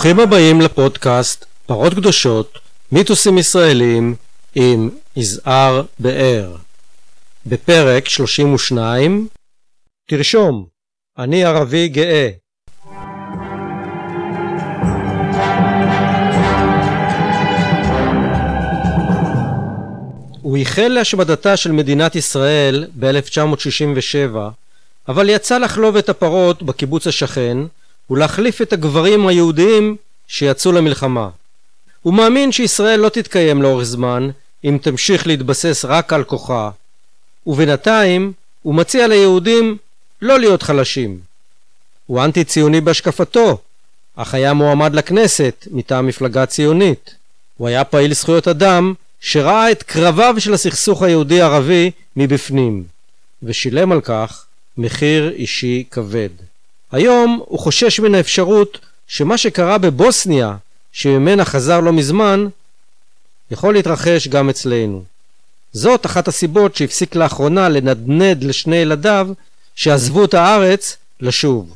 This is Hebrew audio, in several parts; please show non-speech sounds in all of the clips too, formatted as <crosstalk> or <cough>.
ברוכים הבאים לפודקאסט פרות קדושות, מיתוסים ישראלים עם יזהר באר. בפרק 32 תרשום, אני ערבי גאה. הוא ייחל להשמדתה של מדינת ישראל ב-1967, אבל יצא לחלוב את הפרות בקיבוץ השכן ולהחליף את הגברים היהודיים שיצאו למלחמה. הוא מאמין שישראל לא תתקיים לאורך זמן אם תמשיך להתבסס רק על כוחה, ובינתיים הוא מציע ליהודים לא להיות חלשים. הוא אנטי ציוני בהשקפתו, אך היה מועמד לכנסת מטעם מפלגה ציונית. הוא היה פעיל זכויות אדם שראה את קרביו של הסכסוך היהודי-ערבי מבפנים, ושילם על כך מחיר אישי כבד. היום הוא חושש מן האפשרות שמה שקרה בבוסניה, שממנה חזר לא מזמן, יכול להתרחש גם אצלנו. זאת אחת הסיבות שהפסיק לאחרונה לנדנד לשני ילדיו שעזבו את הארץ לשוב.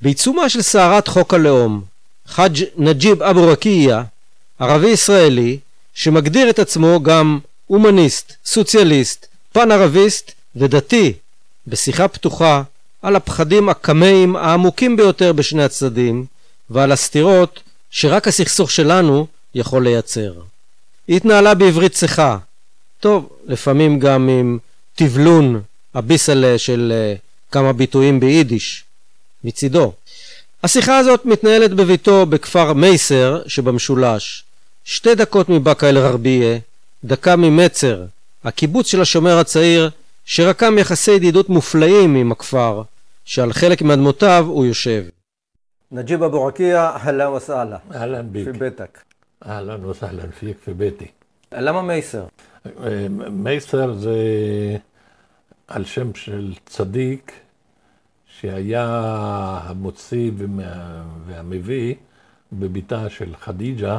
בעיצומה של סערת חוק הלאום, חאג' נג'יב אבו רקייה, ערבי ישראלי, שמגדיר את עצמו גם הומניסט, סוציאליסט, פן ערביסט ודתי, בשיחה פתוחה על הפחדים הקמאים העמוקים ביותר בשני הצדדים ועל הסתירות שרק הסכסוך שלנו יכול לייצר. היא התנהלה בעברית צחה, טוב, לפעמים גם עם תבלון הביסלה של uh, כמה ביטויים ביידיש מצידו. השיחה הזאת מתנהלת בביתו בכפר מייסר שבמשולש, שתי דקות מבאקה אל-רבייה, דקה ממצר, הקיבוץ של השומר הצעיר שרקם יחסי ידידות מופלאים עם הכפר, שעל חלק מאדמותיו הוא יושב. נג'יב אבו עקיה, אהלן וסהלן. אהלן ביק. פי ביתק. אהלן וסהלן פיק פי ביתי. למה מייסר? אה, מייסר זה על שם של צדיק שהיה המוציא והמביא בביתה של חדיג'ה,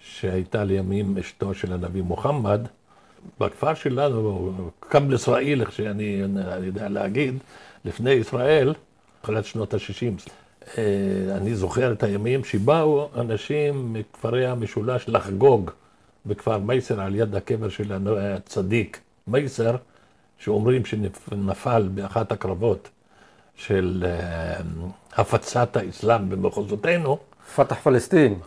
שהייתה לימים אשתו של הנביא מוחמד. בכפר שלנו, קם ישראל, איך שאני יודע להגיד, לפני ישראל, תחילת שנות ה-60. אני זוכר את הימים שבאו אנשים מכפרי המשולש לחגוג בכפר מייסר על יד הקבר של הצדיק מייסר, שאומרים שנפל באחת הקרבות של אה, הפצת האסלאם במחוזותינו, פתח פלסטין.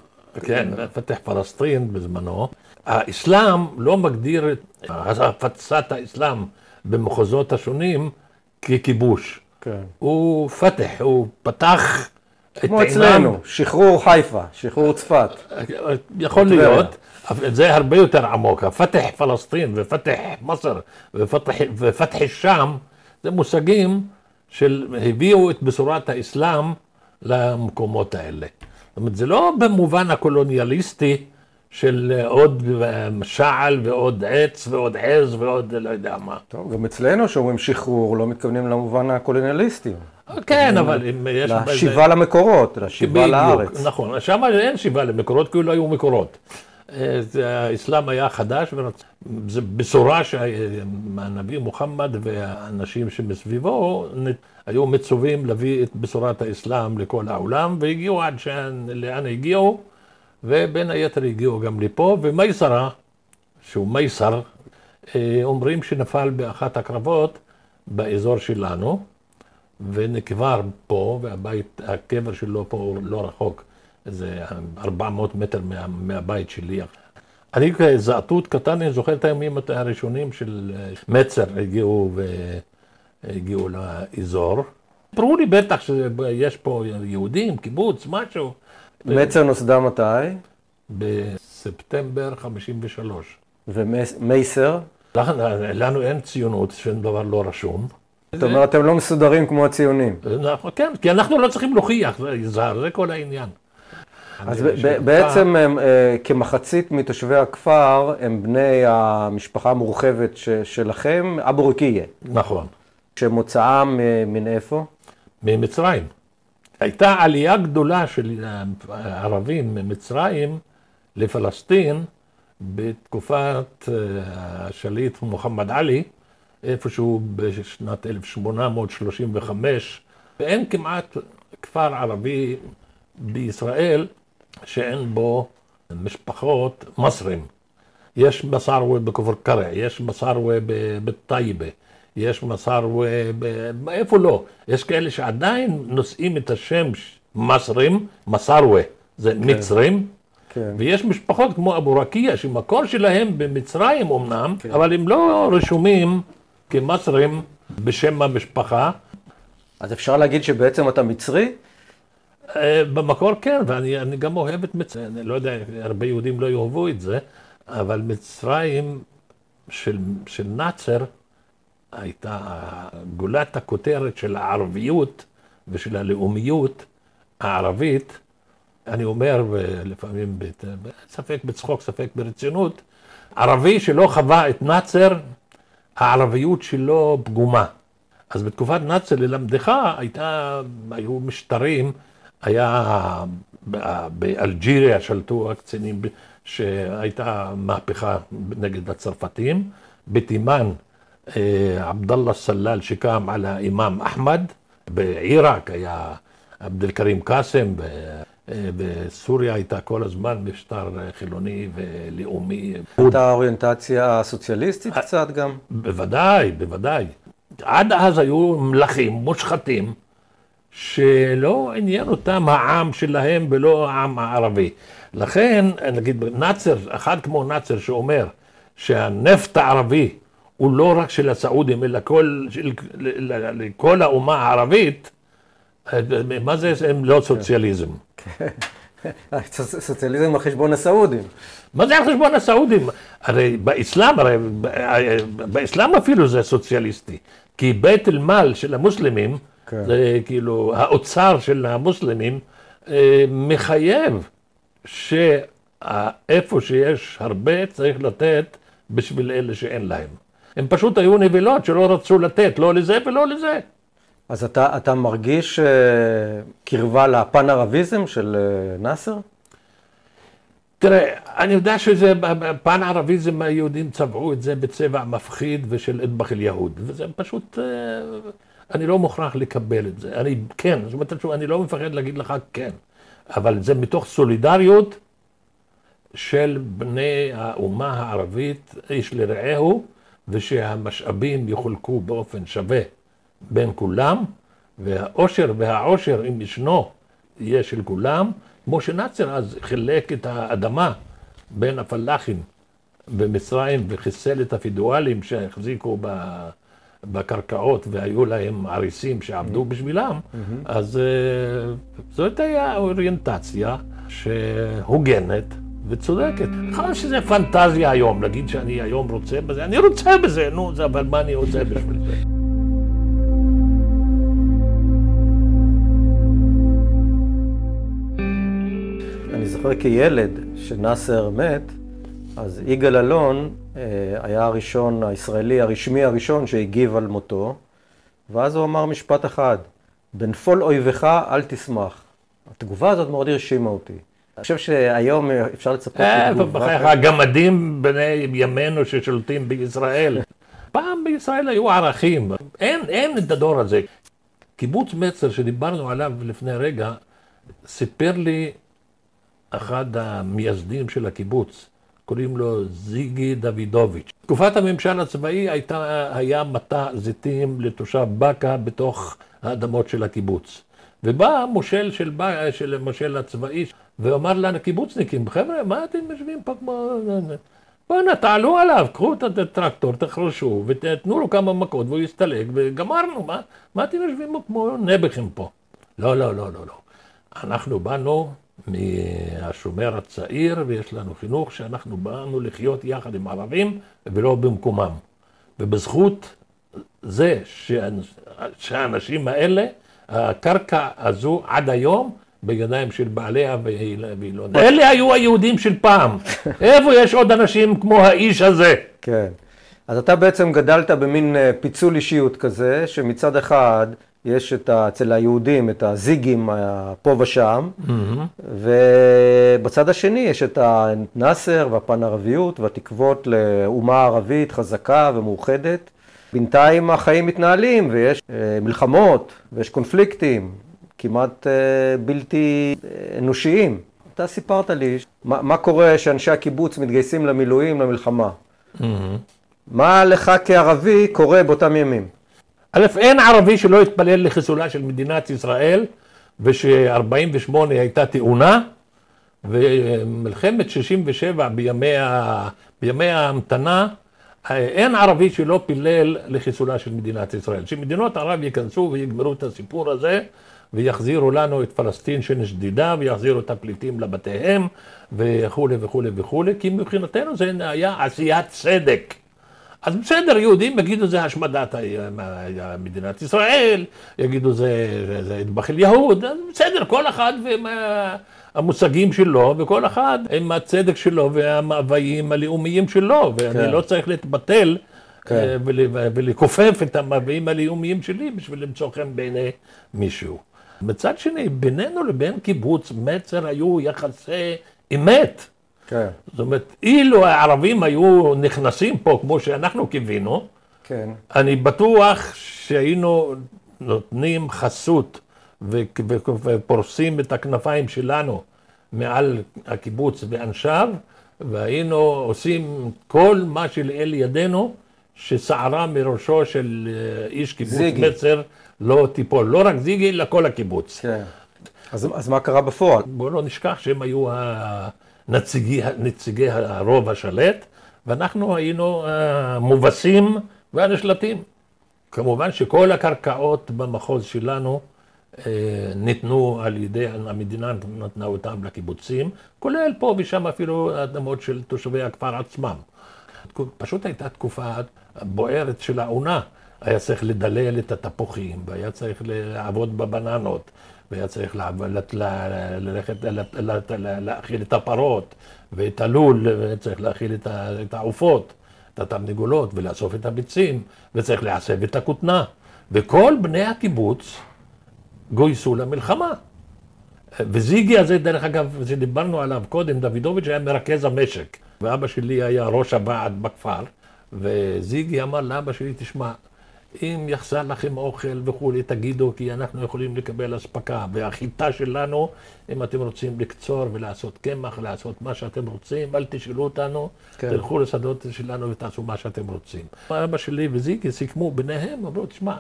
כן, פתח פלסטין בזמנו. האסלאם לא מגדיר את הפצת האסלאם במחוזות השונים ככיבוש. כן. הוא פתח, הוא פתח את כמו. אצלנו, שחרור חיפה, שחרור צפת. יכול. להיות, אבל זה הרבה יותר עמוק. הפתח פלסטין ופתח מסר ופתח, ופתח שם, זה מושגים של הביאו את בשורת האסלאם למקומות האלה. זאת אומרת, זה לא במובן הקולוניאליסטי של עוד שעל ועוד עץ ועוד עז ועוד לא יודע מה. טוב, גם אצלנו שאומרים שחרור, לא מתכוונים למובן הקולוניאליסטי. כן, אבל אם יש... בזה- לשיבה למקורות, לשיבה בדיוק, לארץ. נכון, שם אין שיבה למקורות, כי לא היו מקורות. אה, האסלאם היה חדש, וזו בשורה שהנביא מוחמד והאנשים שמסביבו היו מצווים להביא את בשורת האסלאם לכל העולם, והגיעו עד לאן הגיעו, ובין היתר הגיעו גם לפה, ומייסרה, שהוא מייסר, אה, אומרים שנפל באחת הקרבות באזור שלנו. ונקבר פה, והבית, הקבר שלו פה הוא לא רחוק, איזה 400 מטר מה, מהבית שלי. אני כזעתות קטן, אני זוכר את הימים הראשונים של אה, מצר הגיעו והגיעו לאזור. סיפרו לי בטח שיש פה יהודים, קיבוץ, משהו. מצר נוסדה מתי? בספטמבר 53. ומייסר? לנו אין ציונות, שום דבר לא רשום. זאת אומרת, אתם לא מסודרים כמו הציונים. אנחנו- כן, כי אנחנו לא צריכים להוכיח, זה יזהר, זה כל העניין. אז בעצם הם, אה, כמחצית מתושבי הכפר הם בני המשפחה המורחבת שלכם, אבו רקייה, נכון, שמוצאם אה, מן איפה? ממצרים. הייתה עלייה גדולה של ערבים ממצרים לפלסטין בתקופת אה, השליט מוחמד עלי, איפשהו בשנת 1835, ואין כמעט כפר ערבי בישראל שאין בו משפחות מסרים. יש מסרווה בכפר קרע, יש מסרווה בטייבה, יש מסרווה, ב... איפה לא? יש כאלה שעדיין נושאים את השם מסרים, מסרווה, זה כן. מצרים, כן. ויש משפחות כמו אבו רקיע, שמקור שלהם במצרים אמנם, כן. אבל הם לא רשומים כמסרים בשם המשפחה. אז אפשר להגיד שבעצם אתה מצרי? אה, במקור כן, ואני גם אוהב את מצרים, אני לא יודע, הרבה יהודים לא יאהבו את זה, אבל מצרים של, של נאצר הייתה גולת הכותרת של הערביות ושל הלאומיות הערבית. אני אומר, לפעמים ספק בצחוק, ספק ברצינות, ערבי שלא חווה את נאצר, הערביות שלו פגומה. אז בתקופת נאצר ללמדך הייתה, היו משטרים, היה באלג'יריה שלטו הקצינים שהייתה מהפכה נגד הצרפתים, בתימן אה, עבדאללה סלל שקם על האימאם אחמד, בעיראק היה עבד אל-כרים קאסם, אה, בסוריה הייתה כל הזמן משטר חילוני ולאומי. הייתה אוריינטציה סוציאליסטית קצת גם? בוודאי, בוודאי. עד אז היו מלכים מושחתים שלא עניין אותם העם שלהם ולא העם הערבי. לכן, נגיד, נאצר, אחד כמו נאצר שאומר שהנפט הערבי הוא לא רק של הסעודים, אלא כל, של, לכל האומה הערבית, מה זה, הם לא סוציאליזם. סוציאליזם על חשבון הסעודים. מה זה על חשבון הסעודים? הרי באסלאם, הרי באסלאם אפילו זה סוציאליסטי. כי בית אל-מאל של המוסלמים, כן. זה כאילו האוצר של המוסלמים, אה, מחייב שאיפה שיש הרבה צריך לתת בשביל אלה שאין להם. הם פשוט היו נבילות שלא רצו לתת, לא לזה ולא לזה. אז אתה, אתה מרגיש uh, קרבה לפן ערביזם של uh, נאסר? תראה, אני יודע שזה, פן ערביזם היהודים צבעו את זה בצבע מפחיד ושל אדבח אל-יהוד, וזה פשוט, uh, אני לא מוכרח לקבל את זה. אני כן, זאת אומרת, אני לא מפחד להגיד לך כן. אבל זה מתוך סולידריות של בני האומה הערבית, איש לרעהו, ושהמשאבים יחולקו באופן שווה בין כולם, והאושר והעושר, אם ישנו, יהיה של כולם, כמו שנאצר אז חילק את האדמה בין הפלאחים במצרים וחיסל את הפידואלים שהחזיקו ב... בקרקעות והיו להם עריסים שעבדו בשבילם, אז אה, זאת הייתה אוריינטציה שהוגנת וצודקת. יכול שזה פנטזיה היום, להגיד שאני היום רוצה בזה, אני רוצה בזה, נו, אבל מה אני רוצה בשביל זה? אני זוכר כילד, שנאסר מת, אז יגאל אלון אה, היה הראשון, הישראלי הרשמי הראשון שהגיב על מותו, ואז הוא אמר משפט אחד, בנפול אויבך אל תשמח. התגובה הזאת מאוד הרשימה אותי. אני חושב שהיום אפשר לצפות אה, בחייך, הגמדים בני ימינו ששולטים בישראל. פעם בישראל היו ערכים, אין, אין את הדור הזה. קיבוץ מצר שדיברנו עליו לפני רגע, סיפר לי אחד המייסדים של הקיבוץ, קוראים לו זיגי דוידוביץ'. תקופת הממשל הצבאי הייתה, היה מטע זיתים לתושב באקה בתוך האדמות של הקיבוץ. ובא מושל של, של המושל הצבאי ואמר לקיבוצניקים, חבר'ה, מה אתם יושבים פה כמו... בואנה, תעלו עליו, קחו את הטרקטור, תחרשו ותתנו לו כמה מכות והוא יסתלק וגמרנו, מה, מה אתם יושבים כמו נעבכים פה? לא, לא, לא, לא, לא. אנחנו באנו מהשומר הצעיר, ויש לנו חינוך שאנחנו באנו לחיות יחד עם ערבים ולא במקומם. ובזכות זה שהאנשים האלה, הקרקע הזו עד היום בידיים של בעליה והיא לא... <laughs> אלה היו היהודים של פעם. איפה יש עוד אנשים כמו האיש הזה? כן. אז אתה בעצם גדלת במין אה, פיצול אישיות כזה, שמצד אחד יש את ה, אצל היהודים את הזיגים פה ושם, mm-hmm. ובצד השני יש את הנאסר והפן ערביות והתקוות לאומה ערבית חזקה ומאוחדת. בינתיים החיים מתנהלים ויש אה, מלחמות ויש קונפליקטים. כמעט אה, בלתי אנושיים. אתה סיפרת לי מה, מה קורה שאנשי הקיבוץ מתגייסים למילואים, למלחמה. מה לך כערבי קורה באותם ימים? א', אין ערבי שלא התפלל לחיסולה של מדינת ישראל, וש-48 הייתה תאונה, ומלחמת 67 בימי, ה... בימי ההמתנה, אין ערבי שלא פילל לחיסולה של מדינת ישראל. שמדינות ערב ייכנסו ויגמרו את הסיפור הזה, ויחזירו לנו את פלסטין שנשדדה, ויחזירו את הפליטים לבתיהם, וכולי וכולי וכולי, כי מבחינתנו זה היה עשיית צדק. אז בסדר, יהודים יגידו זה השמדת מדינת ישראל, יגידו זה, זה אטבח אל-יהוד, בסדר, כל אחד והמושגים שלו, וכל אחד עם הצדק שלו והמאוויים הלאומיים שלו, ואני כן. לא צריך להתבטל כן. אה, ולכופף את המאוויים הלאומיים שלי בשביל למצוא חן בעיני מישהו. מצד שני, בינינו לבין קיבוץ מצר היו יחסי אמת. כן. זאת אומרת, אילו הערבים היו נכנסים פה כמו שאנחנו קיווינו, כן. אני בטוח שהיינו נותנים חסות ופורסים את הכנפיים שלנו מעל הקיבוץ ואנשיו, והיינו עושים כל מה שלאל ידינו, שסערה מראשו של אה, איש קיבוץ זיגי. מצר לא תיפול. לא רק זיגי, אלא כל הקיבוץ. כן. אז, אז מה קרה בפועל? בואו לא נשכח שהם היו נציגי, נציגי הרוב השלט, ואנחנו היינו המובסים והנשלטים. כמובן שכל הקרקעות במחוז שלנו אה, ניתנו על ידי, המדינה נתנה אותם לקיבוצים, כולל פה ושם אפילו אדמות של תושבי הכפר עצמם. פשוט הייתה תקופה בוערת של העונה. היה צריך לדלל את התפוחים, והיה צריך לעבוד בבננות, והיה צריך ללכת, להאכיל את הפרות ואת הלול, וצריך להאכיל את העופות, את התרנגולות, ולאסוף את הביצים, וצריך להסב את הכותנה. וכל בני הקיבוץ גויסו למלחמה. וזיגי הזה, דרך אגב, שדיברנו עליו קודם, דוידוביץ' היה מרכז המשק, ואבא שלי היה ראש הוועד בכפר, וזיגי אמר לאבא שלי, תשמע, אם יחסר לכם אוכל וכולי, תגידו, כי אנחנו יכולים לקבל אספקה. והחיטה שלנו, אם אתם רוצים לקצור ולעשות קמח, לעשות מה שאתם רוצים, אל תשאלו אותנו, כן. תלכו לשדות שלנו ותעשו מה שאתם רוצים. אבא שלי וזיקי סיכמו ביניהם, אמרו, תשמע,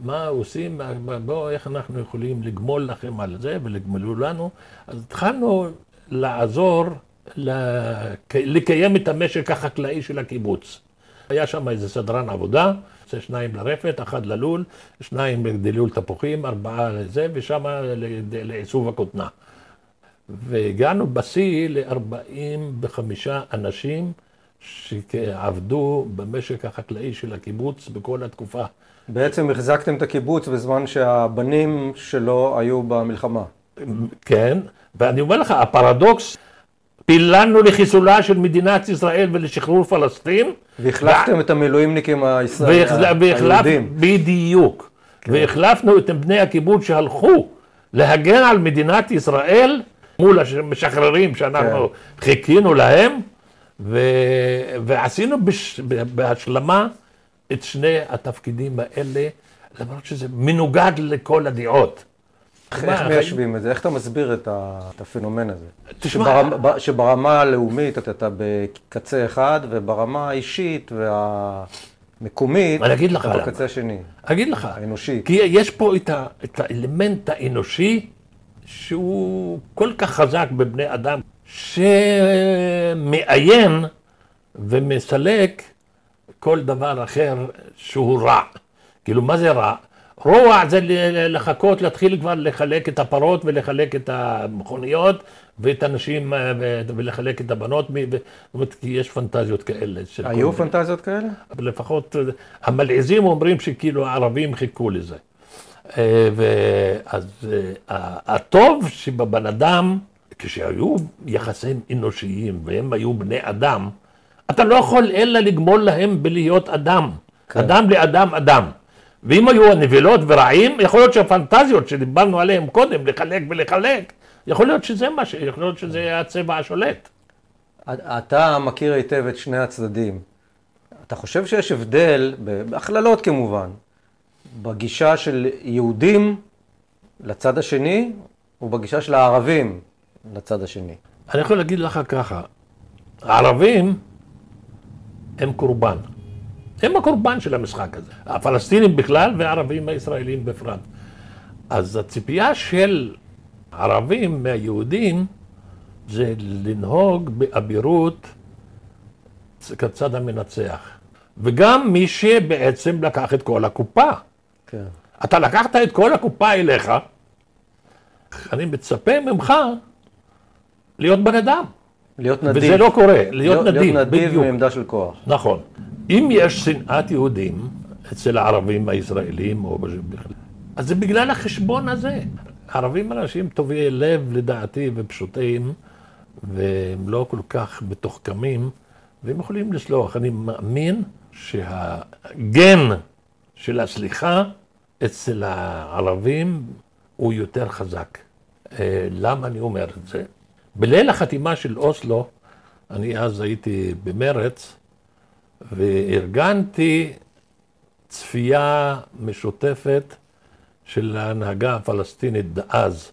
מה עושים, בואו, איך אנחנו יכולים לגמול לכם על זה ולגמלו לנו. אז התחלנו לעזור לקיים את המשק החקלאי של הקיבוץ. היה שם איזה סדרן עבודה, זה שניים לרפת, אחד ללול, שניים לדילול תפוחים, ארבעה לזה, ושם לעיצוב הכותנה. והגענו בשיא ל-45 אנשים שעבדו במשק החקלאי של הקיבוץ בכל התקופה. בעצם החזקתם את הקיבוץ בזמן שהבנים שלו היו במלחמה. כן, ואני אומר לך, הפרדוקס פיללנו לחיסולה של מדינת ישראל ולשחרור פלסטין. והחלפתם את המילואימניקים היהודים. בדיוק. כן. והחלפנו את בני הקיבוץ שהלכו להגן על מדינת ישראל מול המשחררים שאנחנו כן. חיכינו להם, ו... ועשינו בש... בהשלמה את שני התפקידים האלה, למרות שזה מנוגד לכל הדעות. איך מיישבים את זה? איך אתה מסביר את הפנומן הזה? תשמע... שברמה הלאומית אתה בקצה אחד, וברמה האישית והמקומית, אתה בקצה השני. אגיד לך. האנושי. כי יש פה את, את האלמנט האנושי, שהוא כל כך חזק בבני אדם, שמאיין ומסלק כל דבר אחר שהוא רע. כאילו, מה זה רע? רוע זה לחכות, להתחיל כבר לחלק את הפרות ולחלק את המכוניות ואת הנשים אה, ולחלק את הבנות, זאת אומרת, כי יש פנטזיות כאלה. היו פנטזיות כאלה? לפחות המלעיזים אומרים שכאילו הערבים חיכו לזה. אה, ואז אה, הטוב שבבן אדם, כשהיו יחסים אנושיים והם היו בני אדם, אתה לא יכול אלא לגמול להם בלהיות אדם. כן. אדם לאדם אדם. ואם היו הנבלות ורעים, יכול להיות שהפנטזיות שדיברנו עליהן קודם, לחלק ולחלק, יכול להיות שזה מה ש... יכול להיות שזה הצבע השולט. אתה מכיר היטב את שני הצדדים. אתה חושב שיש הבדל, בהכללות כמובן, בגישה של יהודים לצד השני, ובגישה של הערבים לצד השני. אני יכול להגיד לך ככה, הערבים הם קורבן. הם הקורבן של המשחק הזה. הפלסטינים בכלל והערבים הישראלים בפרט. אז הציפייה של ערבים מהיהודים זה לנהוג באבירות כצד המנצח. וגם מי שבעצם לקח את כל הקופה. כן. אתה לקחת את כל הקופה אליך, אני מצפה ממך להיות בן אדם. להיות נדיב. וזה לא קורה, להיות נדיב, להיות נדיב בדיוק. מעמדה של כוח. נכון. אם יש שנאת יהודים אצל הערבים הישראלים, או בכלל, אז זה בגלל החשבון הזה. ערבים אנשים טובי לב לדעתי ופשוטים, והם לא כל כך מתוחכמים, והם יכולים לסלוח. אני מאמין שהגן של הסליחה אצל הערבים הוא יותר חזק. אה, למה אני אומר את זה? בליל החתימה של אוסלו, אני אז הייתי במרץ, וארגנתי צפייה משותפת של ההנהגה הפלסטינית דאז,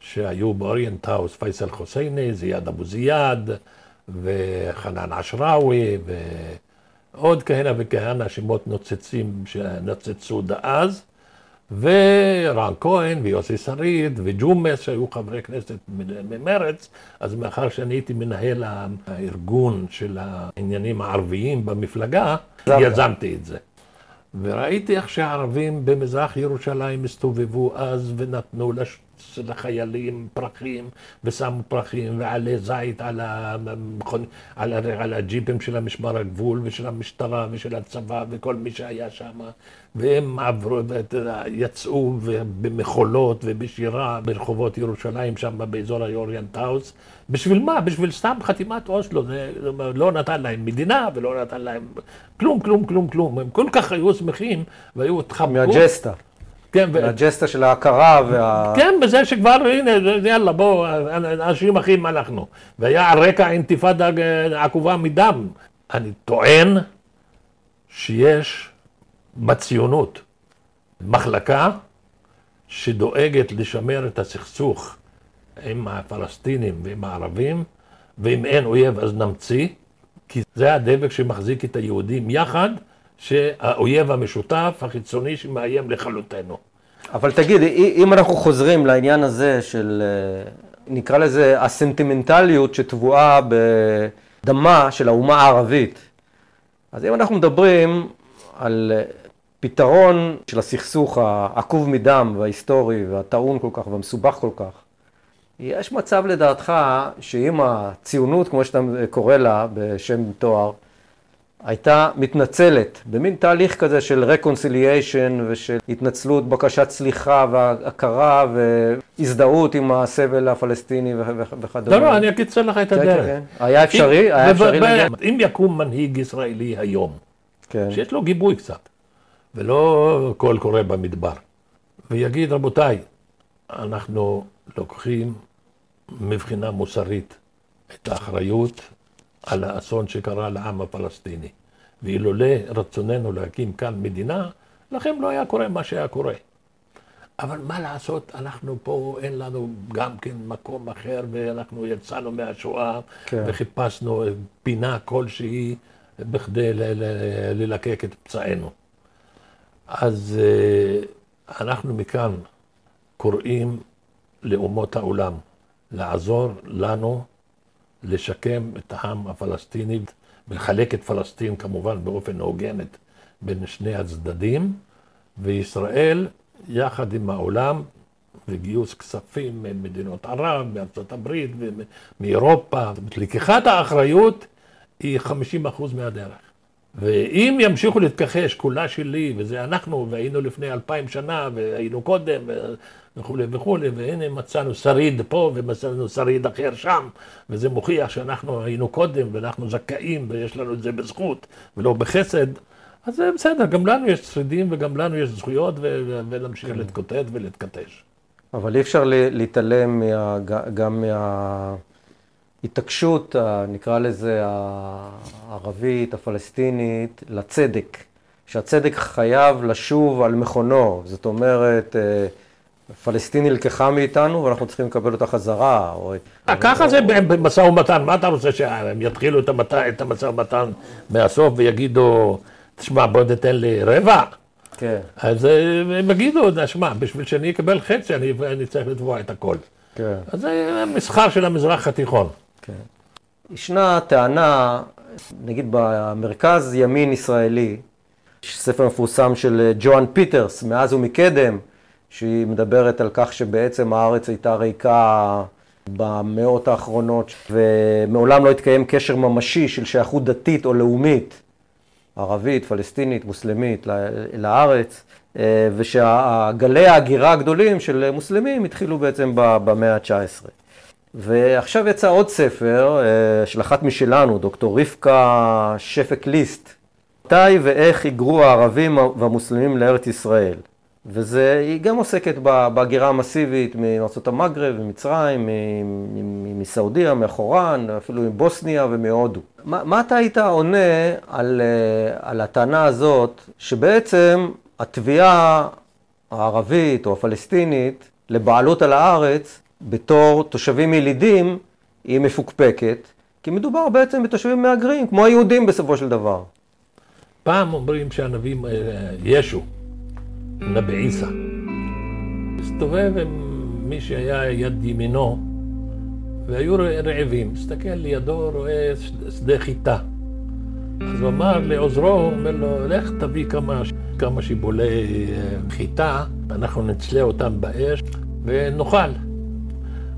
שהיו באוריינט האוס פייסל חוסייני, זיאד אבו זיאד, וחנן עשראוי, ועוד כהנה וכהנה שמות נוצצים שנוצצו דאז, ורן כהן ויוסי שריד וג'ומס שהיו חברי כנסת ממרץ, אז מאחר שאני הייתי מנהל הארגון של העניינים הערביים במפלגה, יזמתי את זה. וראיתי איך שהערבים במזרח ירושלים הסתובבו אז ונתנו לש... לחיילים פרחים ושמו פרחים ועלי זית על, המכון, על, ה... על הג'יפים של המשמר הגבול ושל המשטרה ושל הצבא וכל מי שהיה שם והם עברו, יצאו במחולות ובשירה ברחובות ירושלים שם באזור האוריינט האוס בשביל מה? בשביל סתם חתימת אוסלו, זה לא נתן להם מדינה ולא נתן להם כלום, כלום, כלום, כלום. הם כל כך היו שמחים והיו התחבקו. מהג'סטה. כן, ו... מהג'סטה של ההכרה וה... כן, בזה שכבר, הנה, יאללה, בואו, אנשים אחים אנחנו. והיה על רקע אינתיפאדה עקובה מדם. אני טוען שיש בציונות מחלקה שדואגת לשמר את הסכסוך עם הפלסטינים ועם הערבים, ואם אין אויב אז נמציא, כי זה הדבק שמחזיק את היהודים יחד, שהאויב המשותף החיצוני שמאיים לכלותנו. אבל תגיד, אם אנחנו חוזרים לעניין הזה של, נקרא לזה הסנטימנטליות שטבועה בדמה של האומה הערבית, אז אם אנחנו מדברים על פתרון של הסכסוך העקוב מדם וההיסטורי והטעון כל כך והמסובך כל כך, יש מצב לדעתך שאם הציונות, כמו שאתה קורא לה בשם תואר, הייתה מתנצלת במין תהליך כזה של רקונסיליישן ושל התנצלות, בקשת סליחה והכרה והזדהות עם הסבל הפלסטיני וכדומה. לא, לא, אני אקיצר לך את הדרך. כן, כן. היה אפשרי? היה אפשרי להגיע? אם יקום מנהיג ישראלי היום, כן. שיש לו גיבוי קצת, ולא קול קורא במדבר, ויגיד, רבותיי, אנחנו לוקחים מבחינה מוסרית את האחריות על האסון שקרה לעם הפלסטיני. ואילולא רצוננו להקים כאן מדינה, לכם לא היה קורה מה שהיה קורה. אבל מה לעשות, אנחנו פה, אין לנו גם כן מקום אחר, ואנחנו יצאנו מהשואה, כן. וחיפשנו פינה כלשהי בכדי ללקק את פצעינו. אז אה, אנחנו מכאן קוראים לאומות העולם לעזור לנו לשקם את העם הפלסטיני ולחלק את פלסטין כמובן באופן הוגן בין שני הצדדים, וישראל יחד עם העולם וגיוס כספים ממדינות ערב, מארצות הברית ומאירופה. לקיחת האחריות היא 50 אחוז מהדרך. ואם ימשיכו להתכחש, כולה שלי, וזה אנחנו, והיינו לפני אלפיים שנה, והיינו קודם, וכולי וכולי, והנה מצאנו שריד פה, ומצאנו שריד אחר שם, וזה מוכיח שאנחנו היינו קודם, ואנחנו זכאים, ויש לנו את זה בזכות, ולא בחסד, אז זה בסדר, גם לנו יש שרידים, וגם לנו יש זכויות, ונמשיך כן. להתקוטט ולהתכתש. אבל אי אפשר להתעלם מה, גם מה... התעקשות, נקרא לזה, הערבית, הפלסטינית, לצדק. שהצדק חייב לשוב על מכונו. זאת אומרת, פלסטין נלקחה מאיתנו ואנחנו צריכים לקבל אותה חזרה, או... אה, ככה זה במשא ומתן, מה אתה רוצה שהם יתחילו את המשא ומתן מהסוף ויגידו, תשמע בוא תתן לי רבע? כן. אז אה, הם יגידו, שמע, בשביל שאני אקבל חצי אני, אני צריך לתבוע את הכל. כן. אז זה מסחר של המזרח התיכון. כן. ישנה טענה, נגיד במרכז ימין ישראלי, יש ספר מפורסם של ג'ואן פיטרס, מאז ומקדם, שהיא מדברת על כך שבעצם הארץ הייתה ריקה במאות האחרונות, ומעולם לא התקיים קשר ממשי של שייכות דתית או לאומית, ערבית, פלסטינית, מוסלמית, לארץ, ושגלי ההגירה הגדולים של מוסלמים התחילו בעצם במאה ה-19. ועכשיו יצא עוד ספר של אחת משלנו, דוקטור רבקה שפק ליסט, מתי ואיך היגרו הערבים והמוסלמים לארץ ישראל. והיא גם עוסקת בהגירה המסיבית מארצות המגרב, ממצרים, מסעודיה, מאחורן, אפילו מבוסניה ומהודו. מה, מה אתה היית עונה על, על הטענה הזאת, שבעצם התביעה הערבית או הפלסטינית לבעלות על הארץ בתור תושבים ילידים היא מפוקפקת, כי מדובר בעצם בתושבים מהגרים, כמו היהודים בסופו של דבר. פעם אומרים שהנביאים, ישו, נבי עיסא. הסתובב עם מי שהיה יד ימינו, והיו רעבים. הסתכל לידו, רואה שדה חיטה. אז הוא אמר לעוזרו, הוא אומר לו, לך תביא כמה, כמה שיבולי חיטה, אנחנו נצלה אותם באש ונאכל.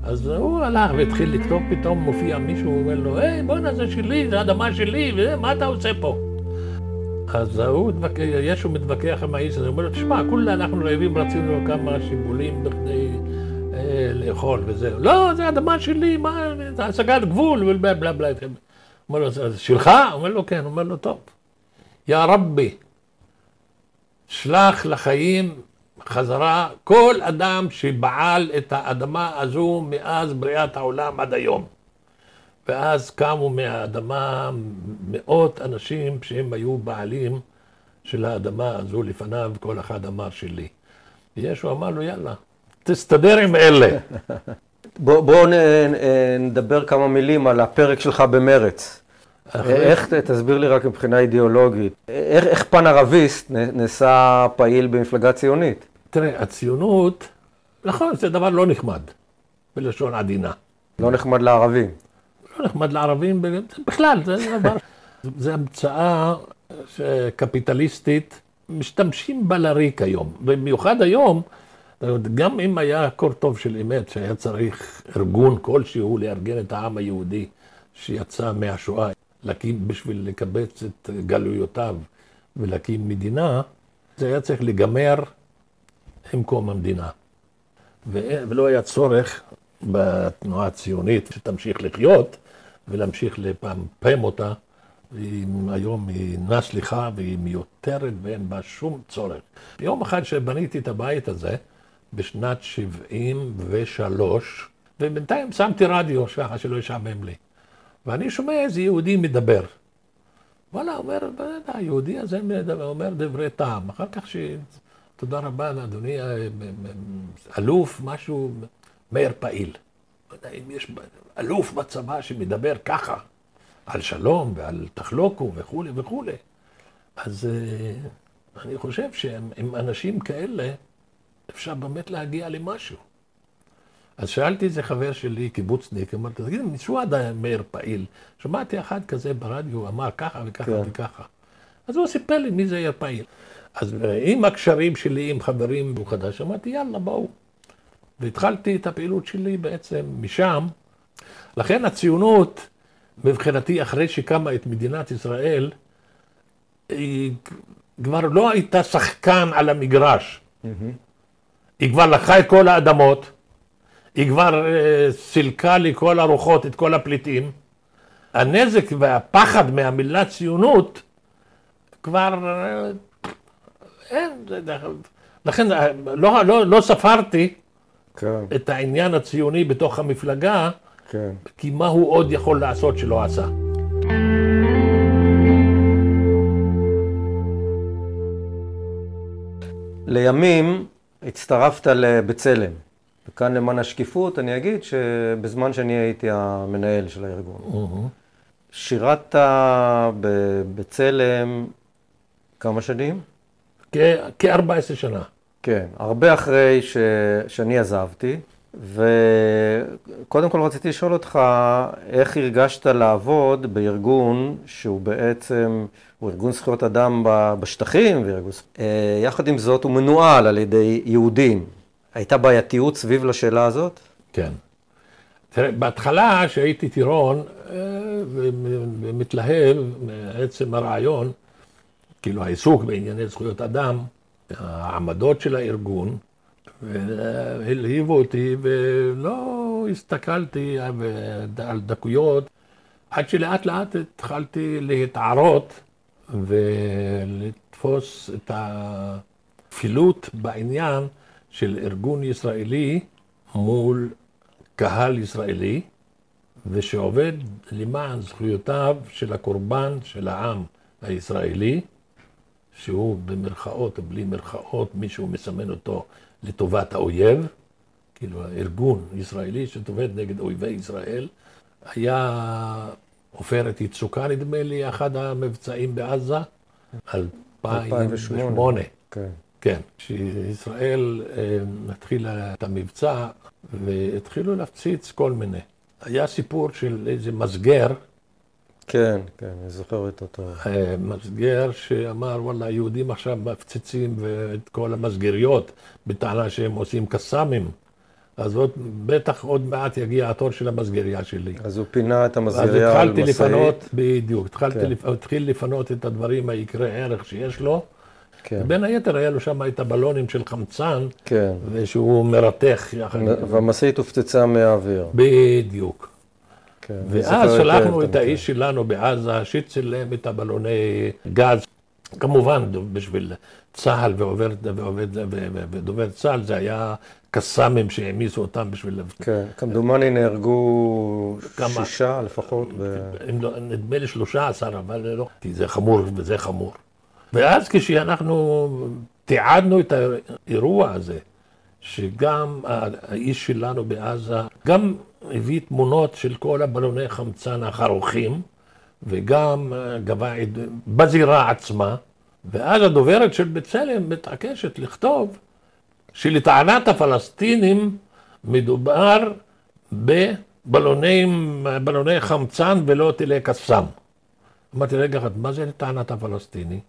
אז הוא הלך והתחיל לכתוב, פתאום מופיע מישהו, הוא אומר לו, היי, בואנה, זה שלי, זה אדמה שלי, ומה אתה עושה פה? אז ההוא, ישו מתווכח עם האיש הזה, הוא אומר לו, תשמע, כולה אנחנו רעבים, רצינו כמה שיבולים בכדי אה, לאכול וזהו. לא, זה אדמה שלי, מה, זה השגת גבול, ובלה בלה בלה. אומר לו, זה שלך? אומר לו, כן. אומר לו, טוב. יא רבי, שלח לחיים חזרה כל אדם שבעל את האדמה הזו מאז בריאת העולם עד היום. ואז קמו מהאדמה מאות אנשים שהם היו בעלים של האדמה הזו לפניו, כל אחד אמר שלי. וישו אמר לו, יאללה, תסתדר עם אלה. בואו <laughs> בוא נדבר כמה מילים על הפרק שלך במרץ. איך, תסביר לי רק מבחינה אידיאולוגית, איך, איך פן ערביסט נעשה פעיל במפלגה ציונית? תראה, הציונות, נכון, זה דבר לא נחמד, בלשון עדינה. לא נחמד לערבים. לא נחמד לערבים, בכלל, זה דבר, זה המצאה קפיטליסטית, משתמשים בה לריק היום. במיוחד היום, גם אם היה קור טוב של אמת, שהיה צריך ארגון כלשהו לארגן את העם היהודי שיצא מהשואה, להקים בשביל לקבץ את גלויותיו ולהקים מדינה, זה היה צריך להיגמר עם קום המדינה. ולא היה צורך בתנועה הציונית שתמשיך לחיות, ולהמשיך לפמפם אותה. היום היא אינה סליחה והיא מיותרת ואין בה שום צורך. יום אחד שבניתי את הבית הזה, בשנת 73, ובינתיים שמתי רדיו ככה שלא ישעמם לי. ואני שומע איזה יהודי מדבר. וואלה, אומר, היהודי הזה מדבר, אומר דברי טעם. אחר כך ש... תודה רבה לאדוני אלוף, משהו, מאיר פעיל. אם יש אלוף בצבא שמדבר ככה, על שלום ועל תחלוקו וכולי וכולי. אז uh, אני חושב שעם אנשים כאלה אפשר באמת להגיע למשהו. אז שאלתי איזה חבר שלי, קיבוצניק, אמרתי, תגיד, מישהו עדיין מאיר פעיל. שמעתי אחד כזה ברדיו, אמר ככה וככה כן. וככה. אז הוא סיפר לי מי זה יאיר פעיל. אז עם הקשרים שלי עם חברים חדש, אמרתי, יאללה, בואו. והתחלתי את הפעילות שלי בעצם משם. לכן הציונות, מבחינתי, אחרי שקמה את מדינת ישראל, היא כבר לא הייתה שחקן על המגרש. Mm-hmm. היא כבר לקחה את כל האדמות, היא כבר uh, סילקה לכל הרוחות את כל הפליטים. הנזק והפחד מהמילה ציונות כבר uh, אין, לכן לא, לא, לא ספרתי כן. את העניין הציוני בתוך המפלגה, כן. כי מה הוא עוד יכול לעשות שלא עשה? לימים הצטרפת לבצלם. וכאן למען השקיפות, אני אגיד שבזמן שאני הייתי המנהל של הארגון. שירת בבצלם כמה שנים? כ-14 שנה. כן, הרבה אחרי ש... שאני עזבתי, וקודם כל רציתי לשאול אותך, איך הרגשת לעבוד בארגון שהוא בעצם, הוא ארגון זכויות אדם בשטחים, וארגון... אה, יחד עם זאת הוא מנוהל על ידי יהודים. הייתה בעייתיות סביב לשאלה הזאת? כן. תראה, בהתחלה, כשהייתי טירון אה, ומתלהב מעצם הרעיון, כאילו העיסוק בענייני זכויות אדם, העמדות של הארגון, והלהיבו אותי, ולא הסתכלתי על דקויות, עד שלאט לאט התחלתי להתערות ולתפוס את הכפילות בעניין של ארגון ישראלי מול קהל ישראלי, ושעובד למען זכויותיו של הקורבן של העם הישראלי, שהוא במרכאות או בלי מרכאות, מישהו מסמן אותו לטובת האויב, כאילו הארגון ישראלי שעובד נגד אויבי ישראל, היה עופרת יצוקה נדמה לי, אחד המבצעים בעזה, 2008. כן. כן, כשישראל אה, התחילה את המבצע והתחילו להפציץ כל מיני. היה סיפור של איזה מסגר. כן, כן, אני זוכר את אותו. אה, מסגר שאמר, וואלה, היהודים עכשיו מפציצים את כל המסגריות בטענה שהם עושים קסאמים. אז עוד, בטח עוד מעט יגיע התור של המסגריה שלי. אז הוא פינה את המסגריה על משאית. אז התחלתי לפנות, בדיוק, התחלתי, כן. לפ... התחיל לפנות את הדברים היקרי ערך שיש לו. כן. בין היתר היה לו שם את הבלונים של חמצן, כן. ושהוא מרתך. והמשאית הופצצה מהאוויר. בדיוק. כן, ואז שלחנו את האיש שלנו בעזה, שצילם את הבלוני גז. כמובן, בשביל צה"ל ועובד, ועובד, ודובר צה"ל, זה היה קסאמים שהעמיסו אותם בשביל... כן, כמדומני נהרגו כמה... שישה לפחות. ב... לא, נדמה לי שלושה עשר, אבל לא, זה חמור וזה חמור. ואז כשאנחנו תיעדנו את האירוע הזה, שגם האיש שלנו בעזה, גם הביא תמונות של כל הבלוני חמצן החרוכים, וגם גבה בזירה עצמה, ואז הדוברת של בצלם מתעקשת לכתוב שלטענת הפלסטינים מדובר בבלוני חמצן ולא טילי קסאם. אמרתי, רגע אחד, מה זה לטענת הפלסטיני?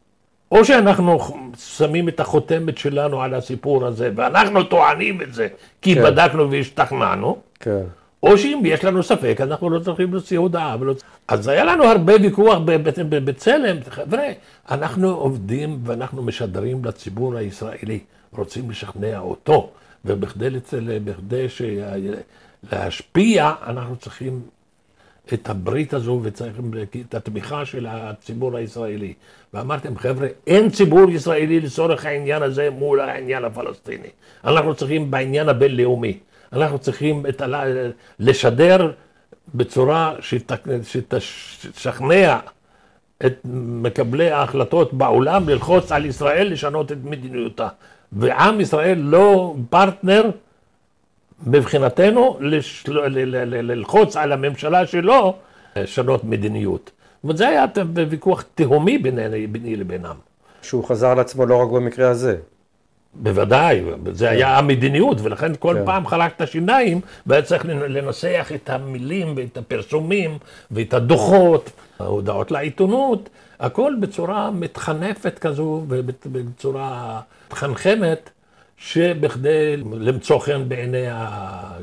או שאנחנו שמים את החותמת שלנו על הסיפור הזה, ואנחנו טוענים את זה, כי כן. בדקנו והשתכנענו, כן. או שאם יש לנו ספק, אנחנו לא צריכים להוציא הודעה. ולא... אז היה לנו הרבה ויכוח בבצלם, חבר'ה, אנחנו עובדים ואנחנו משדרים לציבור הישראלי, רוצים לשכנע אותו, ובכדי להשפיע, אנחנו צריכים את הברית הזו וצריכים את התמיכה של הציבור הישראלי. ואמרתם, חבר'ה, אין ציבור ישראלי לצורך העניין הזה מול העניין הפלסטיני. אנחנו צריכים בעניין הבינלאומי. אנחנו צריכים את, לשדר בצורה שתשכנע את מקבלי ההחלטות בעולם ללחוץ על ישראל לשנות את מדיניותה. ועם ישראל לא פרטנר מבחינתנו ללחוץ על הממשלה שלו לשנות מדיניות. זאת אומרת, זה היה ויכוח תהומי ביני לבינם. שהוא חזר לעצמו לא רק במקרה הזה. בוודאי, זה כן. היה המדיניות, ולכן כל כן. פעם חלק את השיניים, והיה צריך לנסח את המילים ואת הפרסומים ואת הדוחות, ההודעות לעיתונות, הכל בצורה מתחנפת כזו ובצורה מתחנחמת. שבכדי למצוא חן בעיני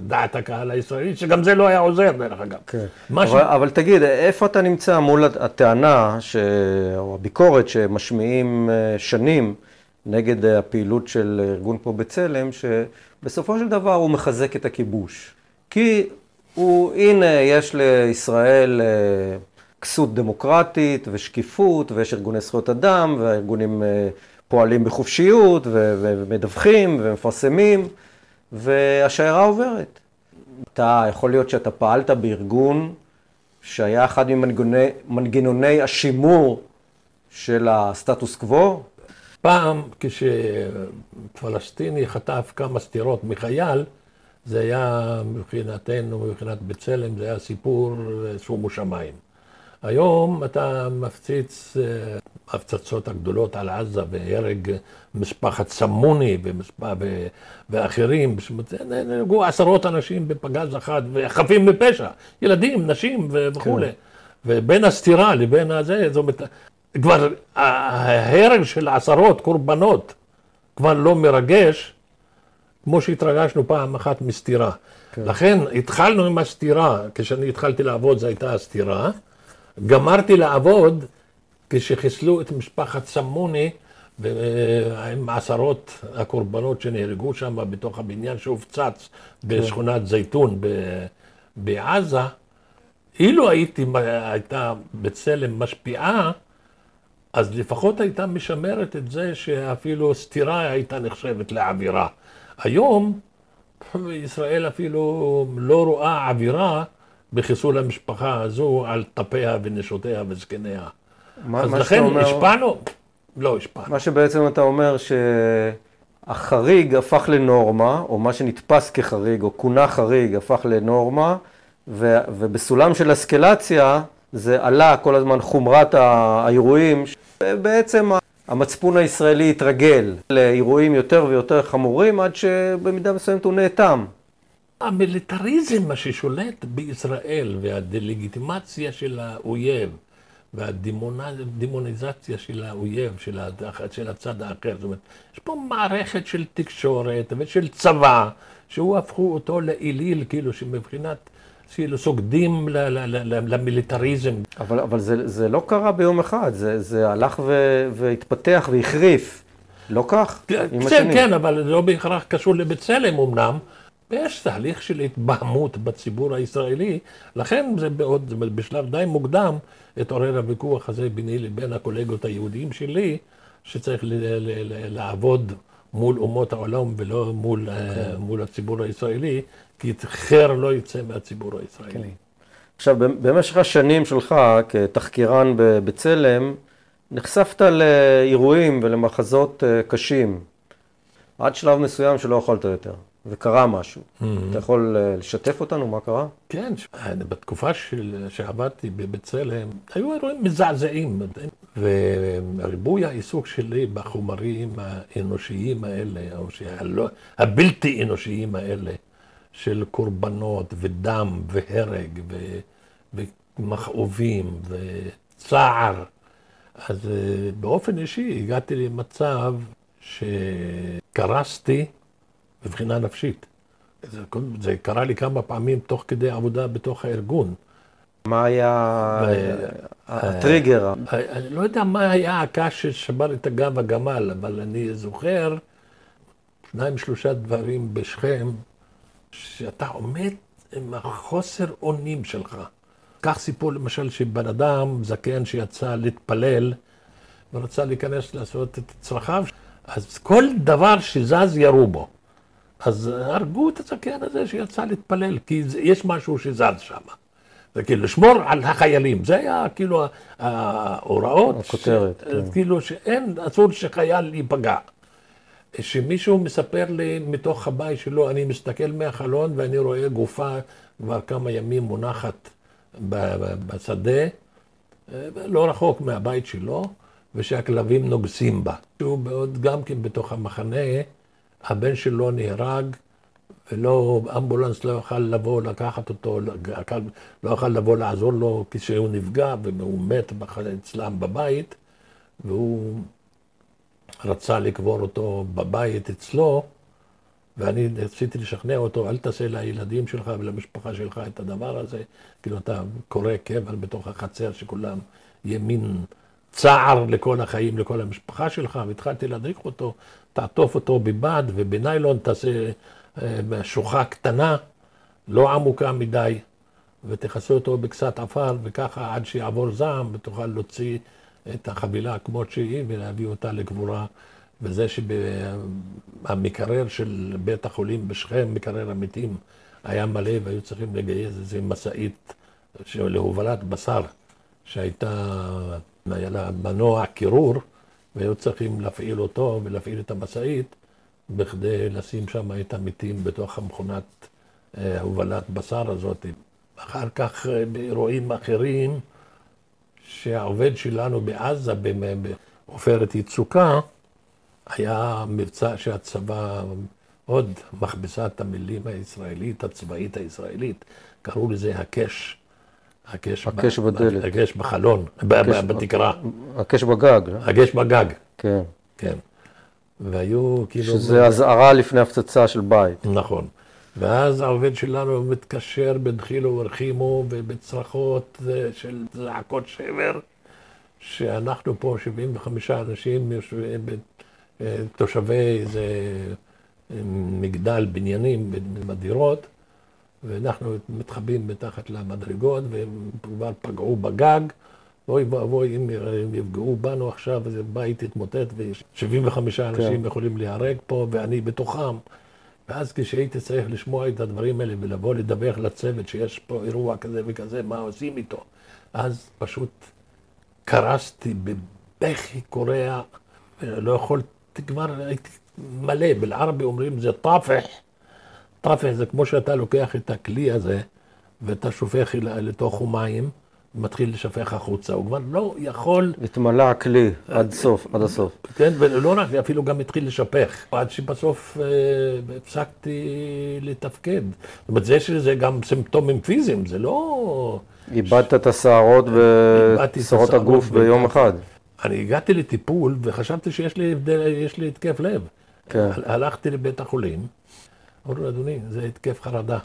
דעת הקהל הישראלית, שגם זה לא היה עוזר דרך אגב. כן. אבל, ש... אבל תגיד, איפה אתה נמצא מול הטענה, ש... או הביקורת שמשמיעים אה, שנים נגד הפעילות של ארגון פה בצלם, שבסופו של דבר הוא מחזק את הכיבוש. כי הוא, הנה, יש לישראל אה, כסות דמוקרטית ושקיפות, ויש ארגוני זכויות אדם, והארגונים... אה, פועלים בחופשיות ומדווחים ומפרסמים, והשיירה עוברת. אתה, יכול להיות שאתה פעלת בארגון שהיה אחד ממנגנוני השימור של הסטטוס קוו, פעם כשפלסטיני חטף כמה סטירות מחייל, זה היה מבחינתנו, מבחינת בצלם, זה היה סיפור שומו שמיים. היום אתה מפציץ אה, הפצצות הגדולות על עזה והרג משפחת סמוני ואחרים, נהרגו עשרות אנשים בפגז אחד וחפים מפשע, ילדים, נשים וכולי. כן. ובין הסתירה לבין הזה, זאת אומרת, כבר ההרג של עשרות קורבנות כבר לא מרגש, כמו שהתרגשנו פעם אחת מסתירה. כן. לכן התחלנו עם הסתירה, כשאני התחלתי לעבוד זו הייתה הסתירה. גמרתי לעבוד כשחיסלו את משפחת סמוני עם עשרות הקורבנות שנהרגו שם בתוך הבניין שהופצץ בשכונת זייתון בעזה. אילו הייתי, הייתה בצלם משפיעה, אז לפחות הייתה משמרת את זה שאפילו סתירה הייתה נחשבת לעבירה. היום ישראל אפילו לא רואה עבירה בחיסול המשפחה הזו על טפיה ונשותיה וזקניה. מה, אז מה לכן אומר... השפענו? לא השפענו. מה שבעצם אתה אומר שהחריג הפך לנורמה, או מה שנתפס כחריג, או כונה חריג, הפך לנורמה, ו, ובסולם של אסקלציה זה עלה כל הזמן חומרת האירועים. בעצם המצפון הישראלי התרגל לאירועים יותר ויותר חמורים, עד שבמידה מסוימת הוא נאטם. המיליטריזם, מה ששולט בישראל, והדה-לגיטימציה של האויב, והדמוניזציה של האויב, של, של הצד האחר, זאת אומרת, יש פה מערכת של תקשורת ושל צבא, שהוא הפכו אותו לאליל, כאילו שמבחינת כאילו סוגדים למיליטריזם. אבל, אבל זה, זה לא קרה ביום אחד, זה, זה הלך ו, והתפתח והחריף. לא כך? כן, כן, כן, אבל זה לא בהכרח קשור לבצלם אמנם. ויש תהליך של התבהמות בציבור הישראלי, לכן זה בעוד, בשלב די מוקדם התעורר הוויכוח הזה ביני לבין הקולגות היהודיים שלי, שצריך ל- ל- ל- לעבוד מול אומות העולם ולא מול, okay. אה, כן. מול הציבור הישראלי, כי חר לא יצא מהציבור הישראלי. כן. עכשיו, במשך השנים שלך כתחקירן בבצלם, נחשפת לאירועים ולמחזות אה, קשים, עד שלב מסוים שלא יכולת יותר, וקרה משהו. Mm-hmm. אתה יכול אה, לשתף אותנו מה קרה? כן, בתקופה של, שעבדתי בבצלם, היו אירועים מזעזעים, וריבוי העיסוק שלי בחומרים האנושיים האלה, או שהלא, הבלתי אנושיים האלה, של קורבנות ודם והרג ו, ומכאובים וצער. אז אה, באופן אישי הגעתי למצב שקרסתי מבחינה נפשית. זה, זה קרה לי כמה פעמים תוך כדי עבודה בתוך הארגון. מה היה הטריגר? אני לא יודע מה היה הקש ששבר את הגב הגמל, אבל אני זוכר שניים שלושה דברים בשכם שאתה עומד עם החוסר אונים שלך. קח סיפור למשל שבן אדם זקן שיצא להתפלל ורצה להיכנס לעשות את צרכיו, אז כל דבר שזז ירו בו. אז הרגו את הזקן הזה שיצא להתפלל, כי יש משהו שזז שם. זה כאילו לשמור על החיילים, זה היה כאילו ההוראות, הכותרת, ש... כן. כאילו שאין, אסור שחייל ייפגע. שמישהו מספר לי מתוך הבית שלו, אני מסתכל מהחלון ואני רואה גופה כבר כמה ימים מונחת בשדה, לא רחוק מהבית שלו, ושהכלבים נוגסים בה. שהוא בעוד גם כן בתוך המחנה, הבן שלו נהרג, ולא, אמבולנס לא יוכל לבוא לקחת אותו, לא יוכל לבוא לעזור לו כשהוא נפגע, והוא מת אצלם בבית, והוא רצה לקבור אותו בבית אצלו, ואני רציתי לשכנע אותו, אל תעשה לילדים שלך ולמשפחה שלך את הדבר הזה, כאילו אתה קורא קבר בתוך החצר שכולם ימין צער לכל החיים, לכל המשפחה שלך, והתחלתי להדריך אותו, תעטוף אותו בבד ובניילון, תעשה אה, שוחה קטנה, לא עמוקה מדי, ותכסה אותו בקצת עפר, וככה עד שיעבור זעם, ותוכל להוציא את החבילה כמות שהיא ולהביא אותה לקבורה. וזה שהמקרר של בית החולים בשכם, מקרר המתים, היה מלא והיו צריכים לגייס איזה משאית להובלת בשר שהייתה, היה לה מנוע קירור, והיו צריכים להפעיל אותו ולהפעיל את המשאית בכדי לשים שם את המתים בתוך המכונת אה, הובלת בשר הזאת. אחר כך אה, באירועים אחרים, שהעובד שלנו בעזה, בעופרת יצוקה, היה מבצע שהצבא, עוד מכבסת המילים הישראלית, הצבאית הישראלית, קראו לזה הקש. הקש, הקש ב, בדלת. הקש בחלון, הקש, בתקרה. הקש בגג. לא? הקש בגג. כן. כן. והיו כאילו... שזה אזהרה לפני הפצצה של בית. נכון. ואז העובד שלנו מתקשר בדחילו ורחימו ובצרחות אה, של זעקות שבר, שאנחנו פה 75 אנשים יושבים, אה, תושבי איזה אה, מגדל בניינים בדירות, ואנחנו מתחבאים מתחת למדרגות, והם כבר פגעו בגג. אוי ואבוי אם יפגעו בנו עכשיו, איזה בית יתמוטט ו-75 אנשים כן. יכולים להיהרג פה, ואני בתוכם. ואז כשהייתי צריך לשמוע את הדברים האלה ולבוא לדווח לצוות שיש פה אירוע כזה וכזה, מה עושים איתו, אז פשוט קרסתי בבכי קורע, לא יכולתי כבר, הייתי מלא, בלערבי אומרים זה טפח, טפח זה כמו שאתה לוקח את הכלי הזה ואתה שופך לתוכו מים. מתחיל לשפך החוצה, הוא כבר לא יכול... התמלא הכלי עד סוף, עד הסוף. כן, ולא רק, אפילו גם התחיל לשפך, עד שבסוף אה, הפסקתי לתפקד. זאת אומרת, יש לזה גם סימפטומים פיזיים, זה לא... איבדת את השערות ושערות הגוף ביום אחד. אני הגעתי לטיפול וחשבתי שיש לי, לי התקף לב. כן. הלכתי לבית החולים, אמרו לי, אדוני, זה התקף חרדה.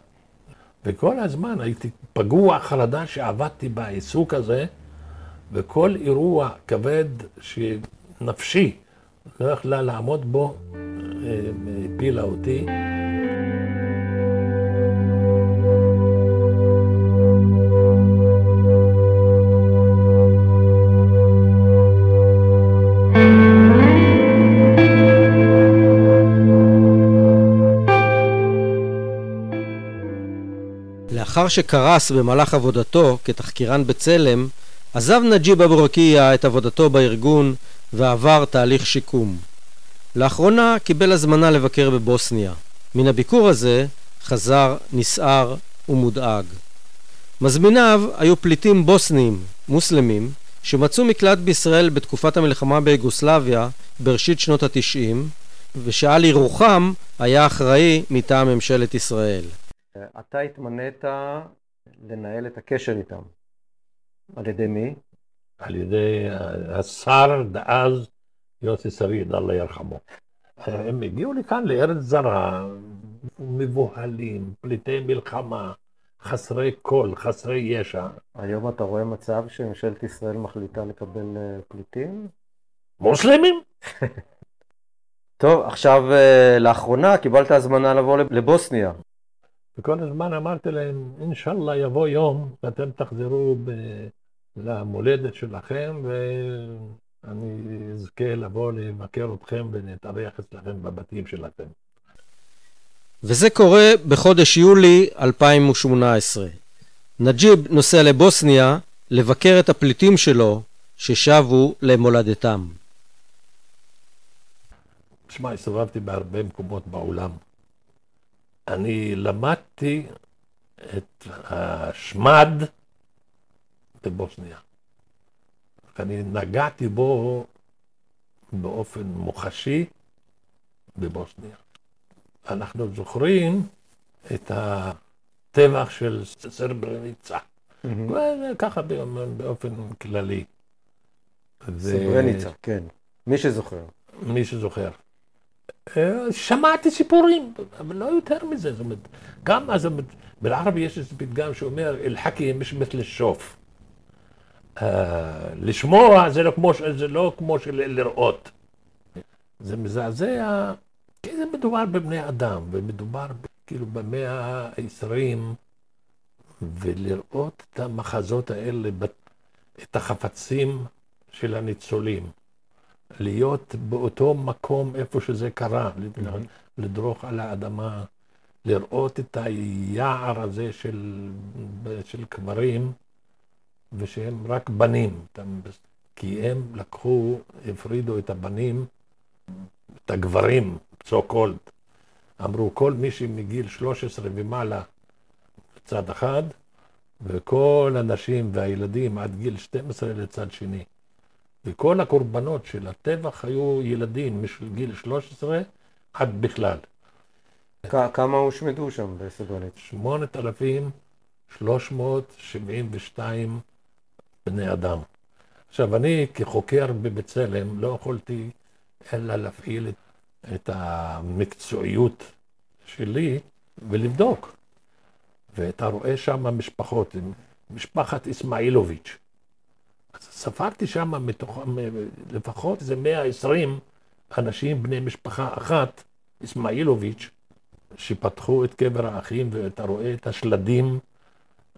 וכל הזמן הייתי פגוע חרדה שעבדתי בעיסוק הזה, וכל אירוע כבד שנפשי לא יכלה לעמוד בו, אה, הפילה אותי. לאחר שקרס במהלך עבודתו כתחקירן בצלם, עזב נג'יב אבו רקיע את עבודתו בארגון ועבר תהליך שיקום. לאחרונה קיבל הזמנה לבקר בבוסניה. מן הביקור הזה חזר נסער ומודאג. מזמיניו היו פליטים בוסנים, מוסלמים, שמצאו מקלט בישראל בתקופת המלחמה ביוגוסלביה בראשית שנות התשעים, ושעל אירוחם היה אחראי מטעם ממשלת ישראל. אתה התמנית לנהל את הקשר איתם. על ידי מי? על ידי השר דאז יוסי שריד, אללה ירחמו. הם הגיעו לכאן לארץ זרה, מבוהלים, פליטי מלחמה, חסרי קול, חסרי ישע. היום אתה רואה מצב שממשלת ישראל מחליטה לקבל אה, פליטים? מוסלמים? <laughs> טוב, עכשיו אה, לאחרונה קיבלת הזמנה לבוא לבוסניה. וכל הזמן אמרתי להם, אינשאללה יבוא יום ואתם תחזרו ב... למולדת שלכם ואני אזכה לבוא לבקר אתכם ונתארח אצלכם בבתים שלכם. וזה קורה בחודש יולי 2018. נג'יב נוסע לבוסניה לבקר את הפליטים שלו ששבו למולדתם. תשמע, הסתובבתי בהרבה מקומות בעולם. אני למדתי את השמד בבוסניה. אני נגעתי בו באופן מוחשי בבוסניה. אנחנו זוכרים את הטבח של סרברניצה, mm-hmm. ככה באופן כללי. סרברניצה, ו... כן. מי שזוכר. מי שזוכר. אה, שמעתי סיפורים, אבל לא יותר מזה. זאת אומרת, גם אז, בערבי יש איזה פתגם שאומר, אל-חכי מש מתל לשוף. לשמוע זה לא כמו, זה לא כמו לראות. זה מזעזע, כי זה מדובר בבני אדם, ומדובר כאילו במאה ה-20, ולראות את המחזות האלה, את החפצים של הניצולים. להיות באותו מקום איפה שזה קרה, לדרוך על האדמה, לראות את היער הזה של, של קברים, ושהם רק בנים. כי הם לקחו, הפרידו את הבנים, את הגברים, so called. אמרו, כל מי שמגיל 13 ומעלה צד אחד, וכל הנשים והילדים עד גיל 12 לצד שני. וכל הקורבנות של הטבח היו ילדים מגיל 13 עד בכלל. כמה הושמדו שם בסדרנית? 8,372 בני אדם. עכשיו, אני כחוקר בבצלם לא יכולתי אלא להפעיל את המקצועיות שלי ולבדוק. ואתה רואה שם משפחות, משפחת אסמאעילוביץ'. אז ספרתי שם מתוכם לפחות איזה 120 אנשים בני משפחה אחת, אסמאעילוביץ', שפתחו את קבר האחים ואתה רואה את השלדים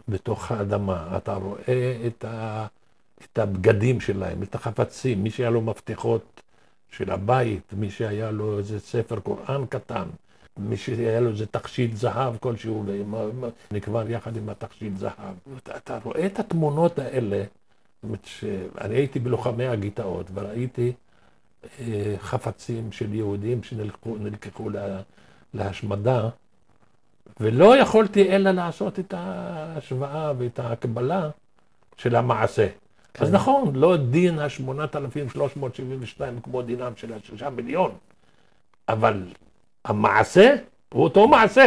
בתוך האדמה, אתה רואה את, ה, את הבגדים שלהם, את החפצים, מי שהיה לו מפתחות של הבית, מי שהיה לו איזה ספר קוראן קטן, מי שהיה לו איזה תכשיט זהב כלשהו, נקבר יחד עם התכשיט זהב. אתה, אתה רואה את התמונות האלה, שאני הייתי בלוחמי הגטאות וראיתי אה, חפצים של יהודים שנלקחו לה, להשמדה, ולא יכולתי אלא לעשות את ההשוואה ואת ההקבלה של המעשה. כן. אז נכון, לא דין ה-8,372 כמו דינם של השישה מיליון, אבל המעשה הוא אותו מעשה.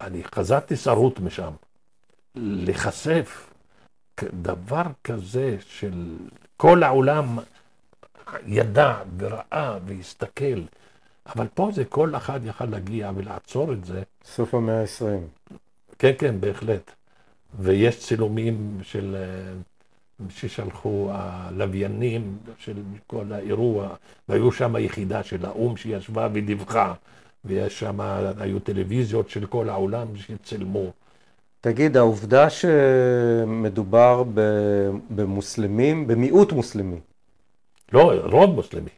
אני חזרתי שרוט משם. להיחשף דבר כזה של כל העולם ידע וראה והסתכל, אבל פה זה כל אחד יכל להגיע ולעצור את זה. סוף המאה ה-20. כן, כן, בהחלט. ויש צילומים של אה, ששלחו הלוויינים של כל האירוע, והיו שם יחידה של האו"ם שישבה ודיווחה, ויש שם, היו טלוויזיות של כל העולם שצילמו. תגיד, העובדה שמדובר במוסלמים, במיעוט מוסלמי. לא, רוב מוסלמי.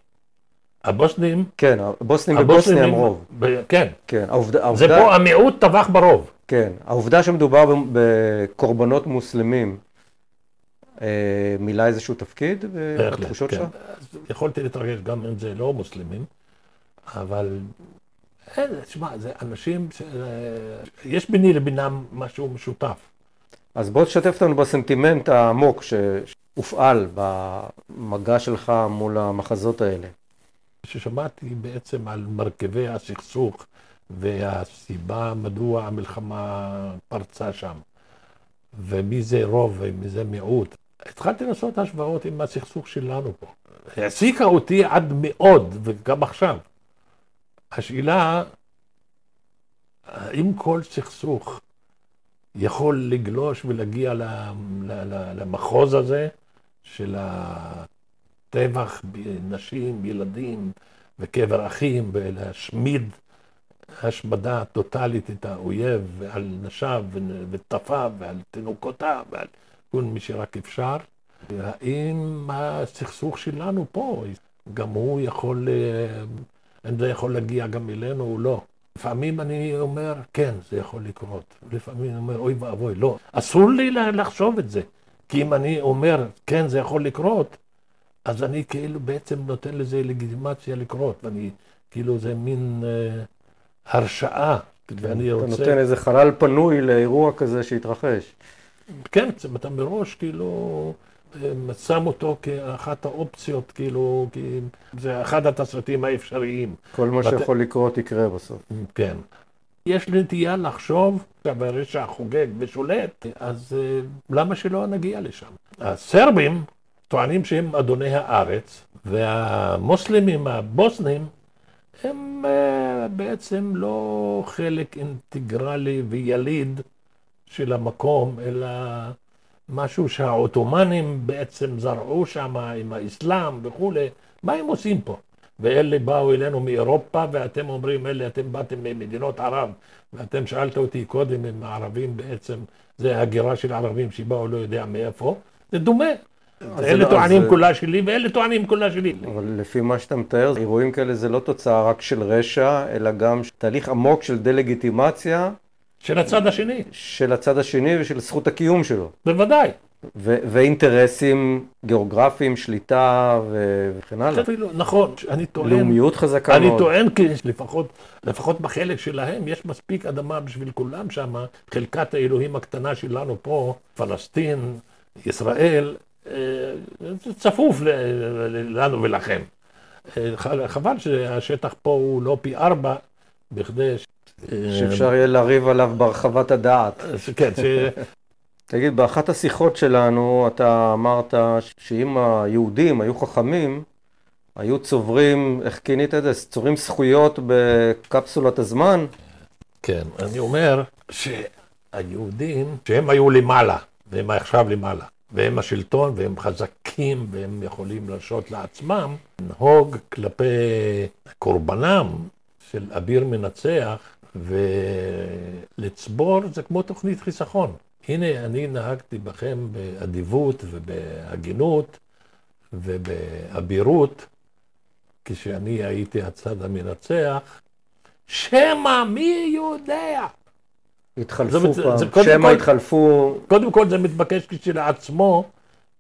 הבוסנים... כן, הבוסנים בבוסניה הם רוב. ב, כן. כן, העובדה... זה העובדה, פה המיעוט טבח ברוב. כן, העובדה שמדובר בקורבנות מוסלמים, אה, מילא איזשהו תפקיד בתחושות כן. שלך? יכולתי להתרגש גם אם זה לא מוסלמים, אבל אין, תשמע, זה אנשים, ש... יש ביני לבינם משהו משותף. אז בוא תשתף אותנו בסנטימנט העמוק שהופעל במגע שלך מול המחזות האלה. כששמעתי בעצם על מרכיבי הסכסוך והסיבה מדוע המלחמה פרצה שם, ומי זה רוב ומי זה מיעוט, התחלתי לעשות השוואות עם הסכסוך שלנו פה. העסיקה אותי עד מאוד, וגם עכשיו. השאלה, האם כל סכסוך יכול לגלוש ולהגיע למחוז הזה של הטבח בנשים, ילדים וקבר אחים, ולהשמיד השמדה טוטאלית את האויב ועל נשיו וטפיו ועל תינוקותיו ועל כל מי שרק אפשר. האם הסכסוך שלנו פה, גם הוא יכול, אם זה יכול להגיע גם אלינו או לא. לפעמים אני אומר, כן, זה יכול לקרות. לפעמים אני אומר, אוי ואבוי, לא. אסור לי לחשוב את זה. כי אם אני אומר, כן, זה יכול לקרות, אז אני כאילו בעצם נותן לזה לגיטימציה לקרות, ואני, כאילו זה מין אה, הרשאה, ואני רוצה... אתה נותן איזה חלל פנוי לאירוע כזה שהתרחש. כן, אתה מראש כאילו שם אותו כאחת האופציות, כאילו, כי זה אחד התסריטים האפשריים. כל מה שיכול לקרות יקרה בסוף. כן. יש נטייה לחשוב, שהרשע חוגג ושולט, אז אה, למה שלא נגיע לשם? הסרבים טוענים שהם אדוני הארץ, והמוסלמים הבוסנים הם אה, בעצם לא חלק אינטגרלי ויליד של המקום, אלא משהו שהעות'מאנים בעצם זרעו שם עם האסלאם וכולי, מה הם עושים פה? ואלה באו אלינו מאירופה, ואתם אומרים, אלה אתם באתם ממדינות ערב, ואתם שאלת אותי קודם אם הערבים בעצם, זה הגירה של ערבים שבאו לא יודע מאיפה, זה דומה. אלה לא, טוענים זה... כולה שלי ואלה טוענים כולה שלי. אבל לפי מה שאתה מתאר, אירועים כאלה זה לא תוצאה רק של רשע, אלא גם תהליך עמוק של דה-לגיטימציה של הצד השני. של הצד השני ושל זכות הקיום שלו. בוודאי. ו- ואינטרסים גיאוגרפיים, שליטה ו- וכן הלאה. אפילו, נכון, אני טוען, לאומיות חזקה אני מאוד. טוען כי לפחות, לפחות בחלק שלהם יש מספיק אדמה בשביל כולם שם, חלקת האלוהים הקטנה שלנו פה, פלסטין, ישראל, אה, זה צפוף לנו ולכם. אה, חבל שהשטח פה הוא לא פי ארבע, בכדי... ש- שאפשר יהיה לריב עליו בהרחבת הדעת. אה, כן, ש... תגיד, באחת השיחות שלנו אתה אמרת שאם היהודים היו חכמים, היו צוברים, איך כינית את זה? צוברים זכויות בקפסולת הזמן? כן, אני אומר שהיהודים, שהם היו למעלה, והם עכשיו למעלה, והם השלטון, והם חזקים, והם יכולים להרשות לעצמם, לנהוג כלפי קורבנם של אביר מנצח, ולצבור זה כמו תוכנית חיסכון. הנה, אני נהגתי בכם באדיבות ובהגינות ובאבירות, כשאני הייתי הצד המנצח, שמא מי יודע? התחלפו זה- פעם, זה שמא התחלפו, קודם כל זה מתבקש כשלעצמו,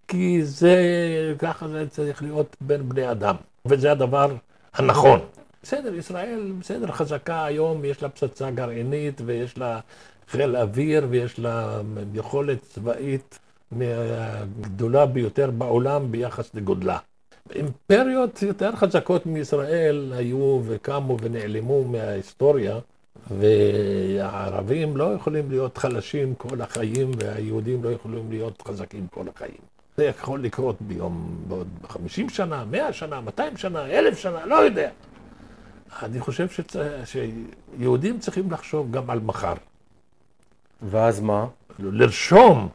כי זה, ככה זה צריך להיות בין בני אדם, וזה הדבר הנכון. בסדר, ישראל בסדר חזקה היום, יש לה פצצה גרעינית ויש לה חיל אוויר ויש לה יכולת צבאית הגדולה ביותר בעולם ביחס לגודלה. אימפריות יותר חזקות מישראל היו וקמו ונעלמו מההיסטוריה, והערבים לא יכולים להיות חלשים כל החיים, והיהודים לא יכולים להיות חזקים כל החיים. זה יכול לקרות ביום, בעוד 50 שנה, 100 שנה, 200 שנה, 1,000 שנה, לא יודע. אני חושב שצ... שיהודים צריכים לחשוב גם על מחר. ואז מה? לרשום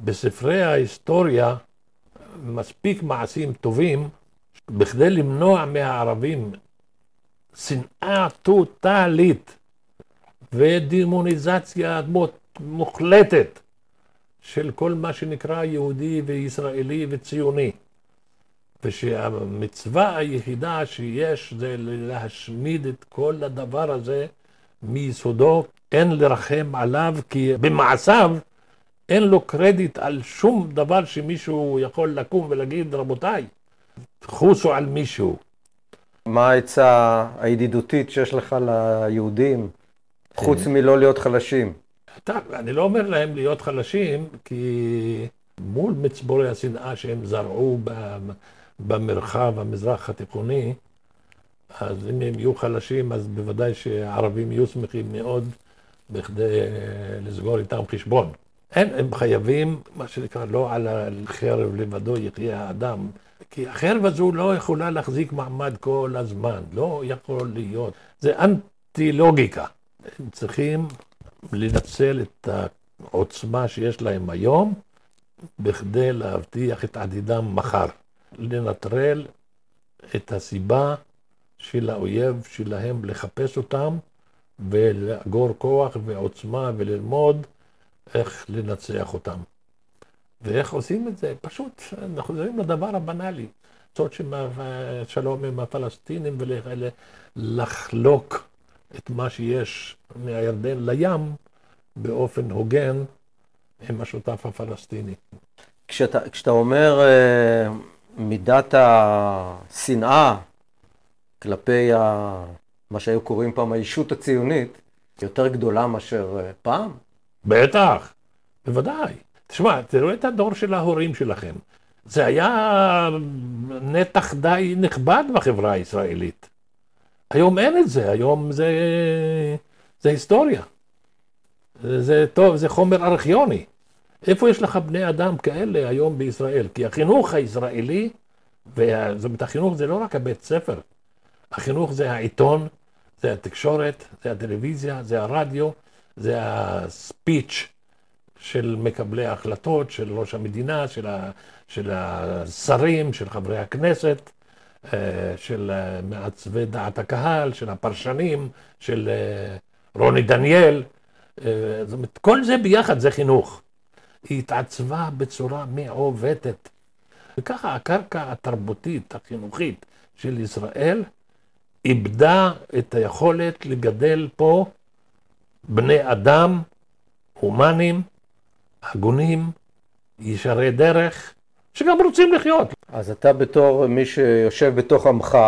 בספרי ההיסטוריה מספיק מעשים טובים בכדי למנוע מהערבים שנאה טוטאלית ודמוניזציה מוחלטת של כל מה שנקרא יהודי וישראלי וציוני. ושהמצווה היחידה שיש זה להשמיד את כל הדבר הזה מיסודו, אין לרחם עליו, כי במעשיו אין לו קרדיט על שום דבר שמישהו יכול לקום ולהגיד, רבותיי, חוסו על מישהו. מה העצה הידידותית שיש לך ליהודים, חוץ מלא להיות חלשים? טוב, אני לא אומר להם להיות חלשים, כי מול מצבורי השנאה שהם זרעו ב- במרחב המזרח התיכוני, אז אם הם יהיו חלשים, אז בוודאי שהערבים יהיו שמחים מאוד בכדי לסגור איתם חשבון. הם, הם חייבים, מה שנקרא, לא על החרב לבדו יחיה האדם, כי החרב הזו לא יכולה להחזיק מעמד כל הזמן, לא יכול להיות. זה אנטי לוגיקה. הם צריכים לנצל את העוצמה שיש להם היום בכדי להבטיח את עתידם מחר. לנטרל את הסיבה של האויב שלהם לחפש אותם ולאגור כוח ועוצמה וללמוד איך לנצח אותם. ואיך עושים את זה? פשוט, אנחנו חוזרים לדבר הבנאלי. לעשות שלום עם הפלסטינים ולחלוק את מה שיש מהירדן לים באופן הוגן עם השותף הפלסטיני. כשאתה, כשאתה אומר אה, מידת השנאה כלפי ה, מה שהיו קוראים פעם הישות הציונית, יותר גדולה מאשר אה, פעם? בטח, בוודאי. תשמע, תראו את הדור של ההורים שלכם. זה היה נתח די נכבד בחברה הישראלית. היום אין את זה, היום זה, זה היסטוריה. זה טוב, זה חומר ארכיוני. איפה יש לך בני אדם כאלה היום בישראל? כי החינוך הישראלי, זאת אומרת, החינוך זה לא רק הבית ספר, החינוך זה העיתון, זה התקשורת, זה הטלוויזיה, זה הרדיו, זה הספיץ' של מקבלי ההחלטות, של ראש המדינה, של, ה, של השרים, של חברי הכנסת, של מעצבי דעת הקהל, של הפרשנים, של רוני דניאל. זאת אומרת, כל זה ביחד זה חינוך. היא התעצבה בצורה מעוותת. וככה הקרקע התרבותית, החינוכית של ישראל, איבדה את היכולת לגדל פה בני אדם הומניים, הגונים, ישרי דרך, שגם רוצים לחיות. אז אתה בתור מי שיושב בתוך עמך,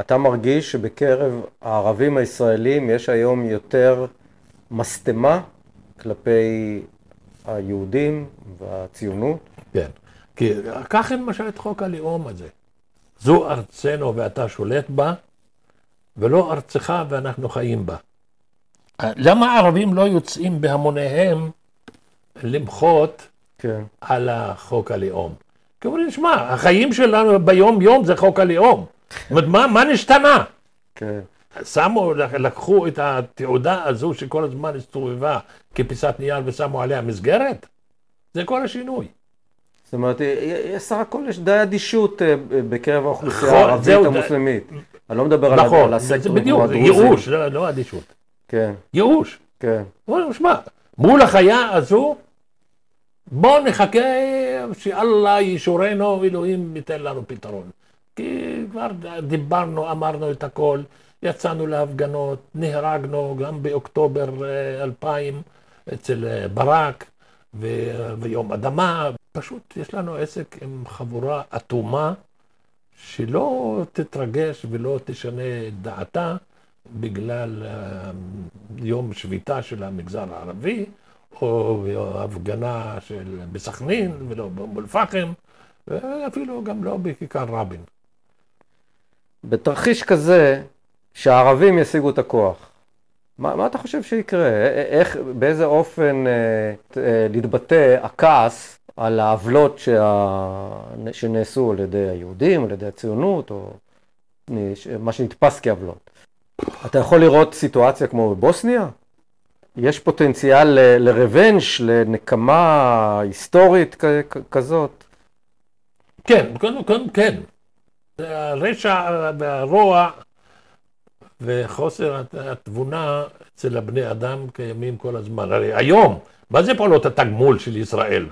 אתה מרגיש שבקרב הערבים הישראלים יש היום יותר משטמה כלפי היהודים והציונות? כן. כי קח למשל את חוק הלאום הזה. זו ארצנו ואתה שולט בה, ולא ארצך ואנחנו חיים בה. למה הערבים לא יוצאים בהמוניהם למחות כן. על החוק הלאום? כי אומרים, שמע, החיים שלנו ביום-יום זה חוק הלאום. זאת אומרת, מה, מה נשתנה? כן. שמו, לקחו את התעודה הזו שכל הזמן הסתובבה כפיסת נייר ושמו עליה מסגרת? זה כל השינוי. זאת אומרת, סך הכל יש די אדישות אה, בקרב האוכלוסייה נכון, הערבית המוסלמית. אני לא מדבר על נכון, זה הסקטורים בדיוק, כמו הדרוזים. ייאוש, לא לא אדישות. כן, ייאוש. כן. שמע, מול החיה הזו, בוא נחכה שאללה ישורנו, אלוהים ייתן לנו פתרון. כי כבר דיברנו, אמרנו את הכל, יצאנו להפגנות, נהרגנו גם באוקטובר אה, 2000 אצל אה, ברק, ו- ויום אדמה. פשוט יש לנו עסק עם חבורה אטומה, שלא תתרגש ולא תשנה את דעתה בגלל אה, יום שביתה של המגזר הערבי, או הפגנה של בסכנין ולא באום אל-פחם, ואפילו גם לא בכיכר רבין. בתרחיש כזה, שהערבים ישיגו את הכוח, מה, מה אתה חושב שיקרה? איך, באיזה אופן אה, אה, להתבטא הכעס על העוולות שה... שנעשו על ידי היהודים, על ידי הציונות, או מה שנתפס כעוולות? אתה יכול לראות סיטואציה כמו בבוסניה? יש פוטנציאל ל- לרוונש, לנקמה היסטורית כ- כ- כזאת? כן, קודם כל כן. הרשע והרוע וחוסר הת- התבונה אצל הבני אדם קיימים כל הזמן. הרי היום, מה זה פעולות התגמול של ישראל?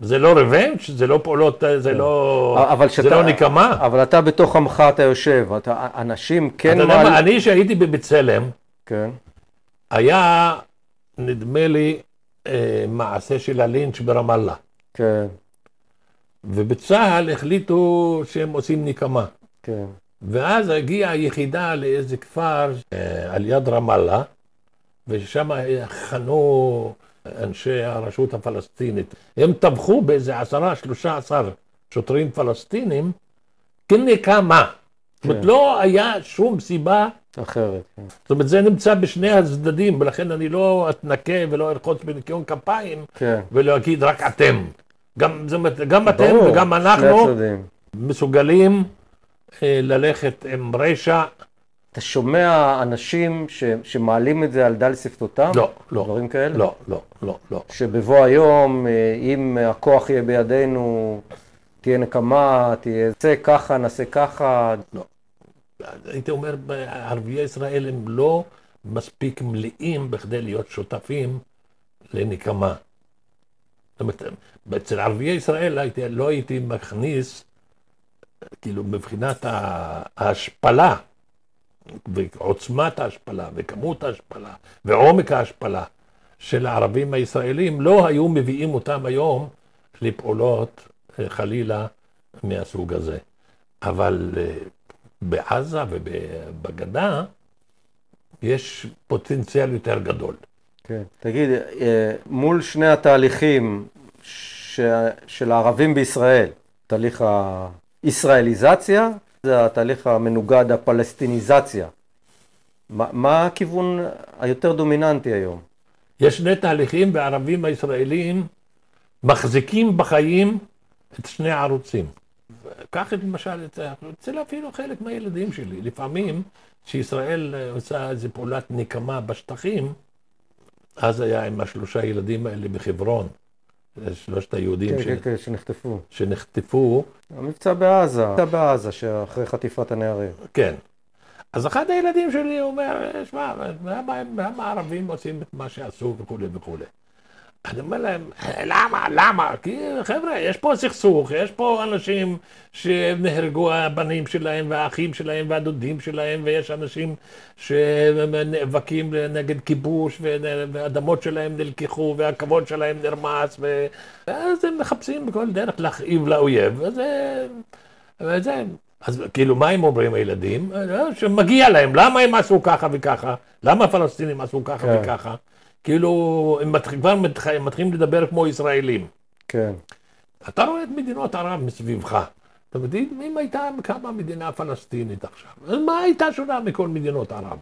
זה לא ריבנץ'? זה לא פעולות, זה לא, אבל זה שאתה- לא נקמה? אבל אתה בתוך עמך אתה יושב, אתה, אנשים כן אתה יודע מה, אני שהייתי בבצלם, כן, היה, נדמה לי, אה, מעשה של הלינץ' ברמאללה. כן, ובצה"ל החליטו שהם עושים נקמה. כן, ואז הגיעה היחידה לאיזה כפר אה, על יד רמאללה, ושם חנו אנשי הרשות הפלסטינית. הם טבחו באיזה עשרה, שלושה עשר שוטרים פלסטינים כנקמה. זאת אומרת, כן. לא היה שום סיבה, אחרת, כן. זאת אומרת, זה נמצא בשני הצדדים, ולכן אני לא אתנקה ולא ארחוץ בניקיון כפיים, כן. ולא אגיד רק אתם. גם, זאת אומרת, גם אתם ברור, וגם אנחנו. מסוגלים ללכת עם רשע. אתה שומע אנשים ש, שמעלים את זה על דל שפתותם? לא, לא, דברים כאלה? לא, לא, לא, לא. שבבוא היום, אה, אם הכוח יהיה בידינו, תהיה נקמה, תהיה נעשה ככה, נעשה ככה. הייתי אומר, ערביי ישראל הם לא מספיק מלאים בכדי להיות שותפים לנקמה. זאת אומרת, אצל ערביי ישראל לא הייתי מכניס, כאילו, מבחינת ה- ההשפלה, ועוצמת ההשפלה, וכמות ההשפלה, ועומק ההשפלה של הערבים הישראלים, לא היו מביאים אותם היום לפעולות, אה, חלילה, מהסוג הזה. אבל אה, בעזה ובגדה יש פוטנציאל יותר גדול. כן. תגיד, אה, מול שני התהליכים ש... של הערבים בישראל, תהליך הישראליזציה, זה התהליך המנוגד, הפלסטיניזציה. מה, מה הכיוון היותר דומיננטי היום? יש שני תהליכים והערבים הישראלים מחזיקים בחיים את שני הערוצים. קח את למשל, אצל אפילו חלק מהילדים שלי, לפעמים כשישראל עושה איזו פעולת נקמה בשטחים, אז היה עם השלושה ילדים האלה בחברון, שלושת היהודים כן, ש... כן, כן, שנחטפו. שנחטפו, המבצע בעזה, המבצע בעזה, שאחרי חטיפת הנערים. כן. אז אחד הילדים שלי אומר, שמע, למה הערבים עושים את מה שעשו וכולי וכולי. אני אומר להם, למה, למה? כי חבר'ה, יש פה סכסוך, יש פה אנשים שנהרגו הבנים שלהם והאחים שלהם והדודים שלהם, ויש אנשים שנאבקים נגד כיבוש, ואדמות שלהם נלקחו, והכבוד שלהם נרמס, ואז הם מחפשים בכל דרך להכאיב לאויב, וזה... וזה... אז כאילו, מה הם אומרים הילדים? שמגיע להם, למה הם עשו ככה וככה? למה הפלסטינים עשו ככה כן. וככה? כאילו, הם מתחיל, כבר מתחיל, מתחילים לדבר כמו ישראלים. כן. אתה רואה את מדינות ערב מסביבך. אתה מבין, אם הייתה קמה מדינה פלסטינית עכשיו, אז מה הייתה שונה מכל מדינות ערב?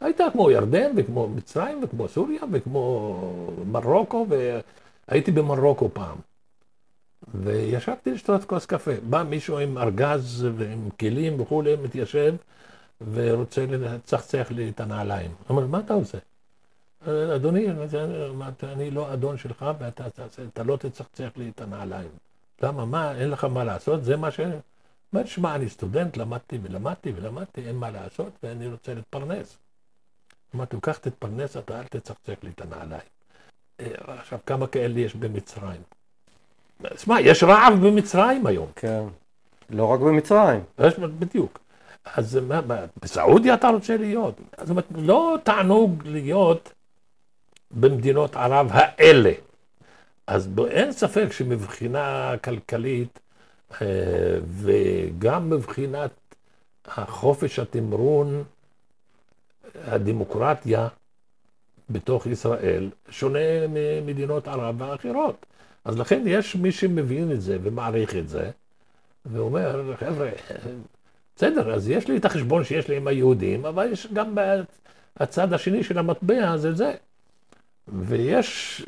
הייתה כמו ירדן וכמו מצרים וכמו סוריה וכמו מרוקו, והייתי במרוקו פעם. וישבתי לשתות כוס קפה. בא מישהו עם ארגז ועם כלים וכולי, מתיישב ורוצה לצחצח לי את הנעליים. הוא אומר, מה אתה עושה? אדוני, אני לא אדון שלך ואתה לא תצחצח לי את הנעליים. למה? מה, אין לך מה לעשות? זה מה ש... אומר, שמע, אני סטודנט, למדתי ולמדתי ולמדתי, אין מה לעשות ואני רוצה להתפרנס. אמרתי, קח תתפרנס, אתה אל תצחצח לי את הנעליים. אה, עכשיו, כמה כאלה יש במצרים? תשמע, יש רעב במצרים היום. כן, לא רק במצרים. יש, בדיוק. אז מה, בסעודיה אתה רוצה להיות? זאת אומרת, לא תענוג להיות במדינות ערב האלה. אז אין ספק שמבחינה כלכלית אה, וגם מבחינת החופש התמרון, הדמוקרטיה בתוך ישראל, שונה ממדינות ערב האחרות. אז לכן יש מי שמבין את זה ומעריך את זה, ואומר, חבר'ה, בסדר, אז יש לי את החשבון שיש לי עם היהודים, אבל יש גם הצד השני של המטבע, זה זה. ויש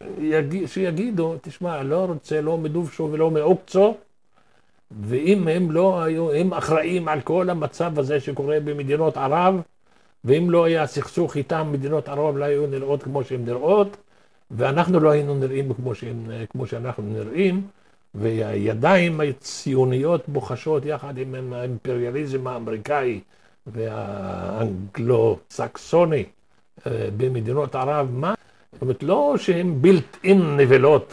שיגידו, תשמע, לא רוצה לא מדובשו ולא מעוקצו, ואם הם לא היו, הם אחראים על כל המצב הזה שקורה במדינות ערב, ואם לא היה סכסוך איתם, מדינות ערב לא היו נראות כמו שהן נראות, ואנחנו לא היינו נראים כמו, שהן, כמו שאנחנו נראים, והידיים הציוניות בוחשות יחד עם האימפריאליזם האמריקאי והאנגלו-סקסוני אה, במדינות ערב, מה זאת אומרת, לא שהם בילט אין נבלות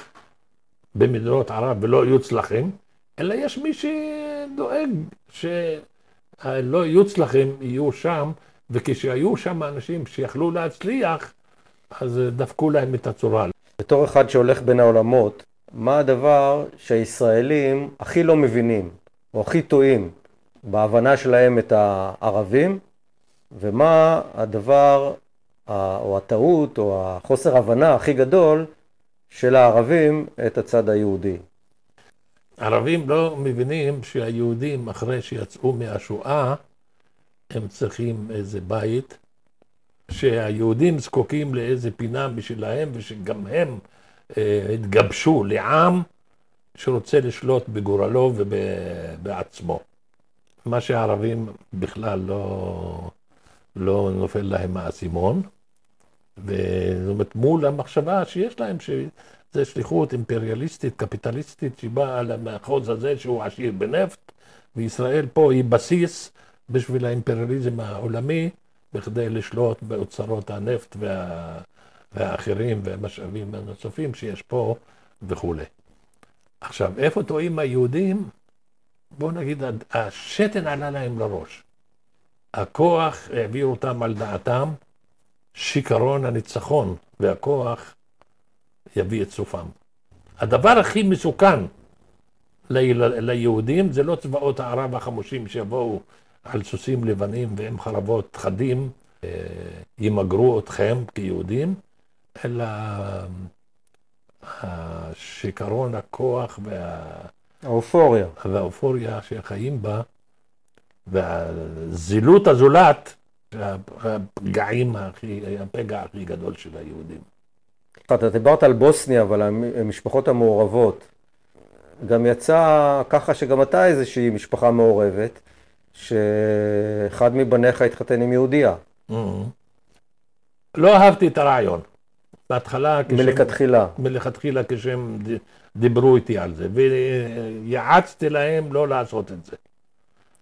במדינות ערב ולא יוצלחים, אלא יש מי שדואג שלא יוצלחים יהיו שם, וכשהיו שם אנשים שיכלו להצליח, אז דפקו להם את הצורה. בתור אחד שהולך בין העולמות, מה הדבר שהישראלים הכי לא מבינים, או הכי טועים בהבנה שלהם את הערבים, ומה הדבר או הטעות או החוסר הבנה הכי גדול של הערבים את הצד היהודי. ערבים לא מבינים שהיהודים אחרי שיצאו מהשואה הם צריכים איזה בית, שהיהודים זקוקים לאיזה פינה בשבילהם ושגם הם אה, התגבשו לעם שרוצה לשלוט בגורלו ובעצמו. מה שהערבים בכלל לא, לא נופל להם האסימון. וזאת אומרת, מול המחשבה שיש להם, שזה שליחות אימפריאליסטית, קפיטליסטית, שבאה למחוז הזה שהוא עשיר בנפט, וישראל פה היא בסיס בשביל האימפריאליזם העולמי, בכדי לשלוט באוצרות הנפט וה... והאחרים והמשאבים הנוספים שיש פה וכולי. עכשיו, איפה טועים היהודים? בואו נגיד, השתן עלה להם לראש. הכוח העביר אותם על דעתם, שיכרון הניצחון והכוח יביא את סופם. הדבר הכי מסוכן ליהודים זה לא צבאות הערב החמושים שיבואו על סוסים לבנים ועם חרבות חדים, אה, ימגרו אתכם כיהודים, אלא השיכרון, הכוח וה... האופוריה. והאופוריה שחיים בה, והזילות הזולת הפגעים הכי, הפגע הכי גדול של היהודים. אתה דיברת על בוסניה, אבל המשפחות המעורבות. גם יצא ככה שגם אתה איזושהי משפחה מעורבת, שאחד מבניך התחתן עם יהודייה. Mm-hmm. לא אהבתי את הרעיון. בהתחלה, מלכתחילה. מלכתחילה כשהם דיברו איתי על זה, ויעצתי להם לא לעשות את זה.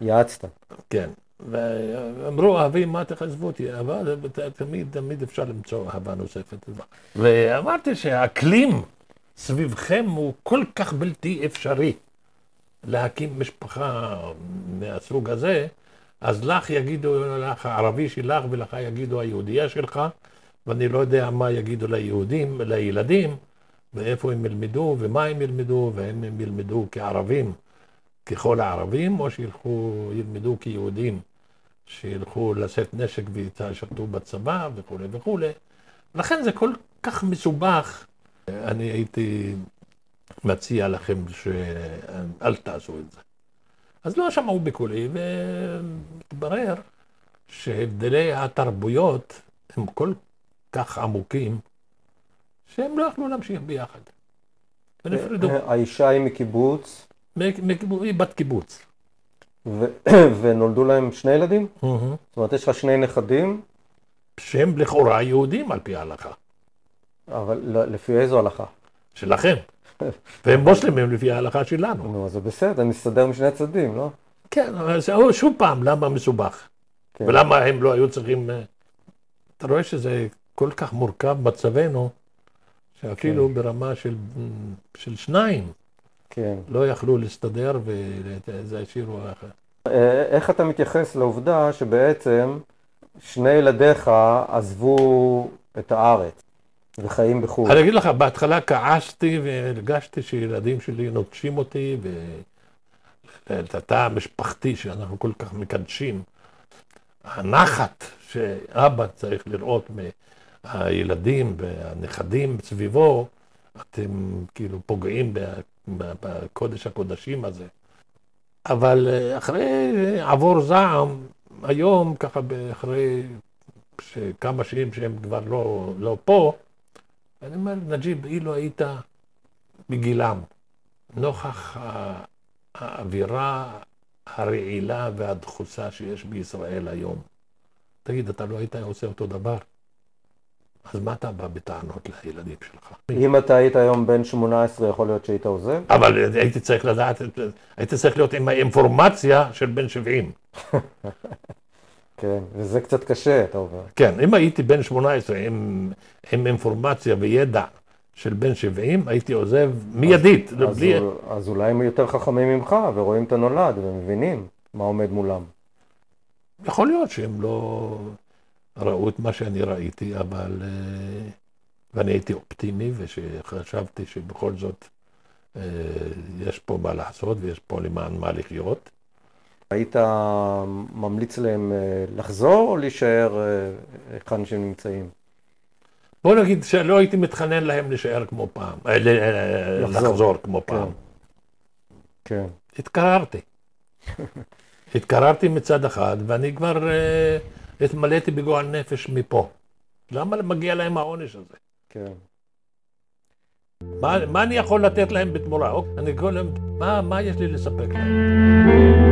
יעצת. כן. ואמרו, אהבים, מה תחזבו אותי? אבל תמיד, תמיד אפשר למצוא אהבה נוספת. ואמרתי שהאקלים סביבכם הוא כל כך בלתי אפשרי להקים משפחה מהסוג הזה, אז לך יגידו לך הערבי שלך ולך יגידו היהודייה שלך, ואני לא יודע מה יגידו ליהודים, לילדים, ואיפה הם ילמדו ומה הם ילמדו, והאם הם ילמדו כערבים, ככל הערבים, או שילכו, ילמדו כיהודים, שילכו לשאת נשק וישרתו בצבא וכולי וכולי. לכן זה כל כך מסובך. אני הייתי מציע לכם שאל תעשו את זה. אז לא שמעו בקולי, והתברר שהבדלי התרבויות הם כל כך עמוקים, שהם לא יכלו להמשיך ביחד. ונפרדו. האישה היא מקיבוץ, בת קיבוץ. ו- <clears throat> ונולדו להם שני ילדים? זאת אומרת, יש לך שני נכדים, שהם לכאורה יהודים על פי ההלכה, אבל ל- לפי איזו הלכה? שלכם. <laughs> והם מוסלמים לפי ההלכה שלנו. נו, אז זה בסדר, נסתדר משני הצדדים, לא? כן, אבל זה שוב פעם, למה מסובך? כן. ולמה הם לא היו צריכים... אה, אתה רואה שזה כל כך מורכב מצבנו, שאפילו כן. ברמה של, של שניים כן. לא יכלו להסתדר וזה השאירו אחר. אה, איך אתה מתייחס לעובדה שבעצם שני ילדיך עזבו את הארץ וחיים בחו"ל? אני אגיד לך, בהתחלה כעסתי והרגשתי שילדים שלי נוטשים אותי ואת התא המשפחתי שאנחנו כל כך מקדשים. הנחת שאבא צריך לראות מהילדים והנכדים סביבו, אתם כאילו פוגעים בקודש הקודשים הזה. אבל אה, אחרי עבור זעם, היום, ככה אחרי כמה שנים שהם כבר לא, לא פה, אני אומר, נג'יב, אילו היית בגילם, נוכח האווירה הרעילה והדחוסה שיש בישראל היום, תגיד, אתה לא היית עושה אותו דבר? אז מה אתה בא בטענות לילדים שלך? אם אתה היית היום בן 18, יכול להיות שהיית עוזב? אבל הייתי צריך לדעת, הייתי צריך להיות עם האינפורמציה של בן 70. <laughs> כן, וזה קצת קשה, אתה אומר. כן, אם הייתי בן 18 עם, עם אינפורמציה וידע של בן 70, הייתי עוזב מיידית. אז, בלי... אז אולי הם יותר חכמים ממך ורואים את הנולד ומבינים מה עומד מולם. יכול להיות שהם לא ראו את מה שאני ראיתי, אבל... אה, ואני הייתי אופטימי, וחשבתי שבכל זאת אה, יש פה מה לעשות ויש פה למען מה לחיות. היית ממליץ להם אה, לחזור או להישאר היכן שהם נמצאים? בוא נגיד שלא הייתי מתחנן להם להישאר כמו פעם, לחזור. לחזור כמו פעם. כן. התקררתי. <laughs> התקררתי מצד אחד, ואני כבר התמלאתי בגועל נפש מפה. למה מגיע להם העונש הזה? כן. מה, מה אני יכול לתת להם בתמורה? אוקיי, אני להם, מה, מה יש לי לספק להם?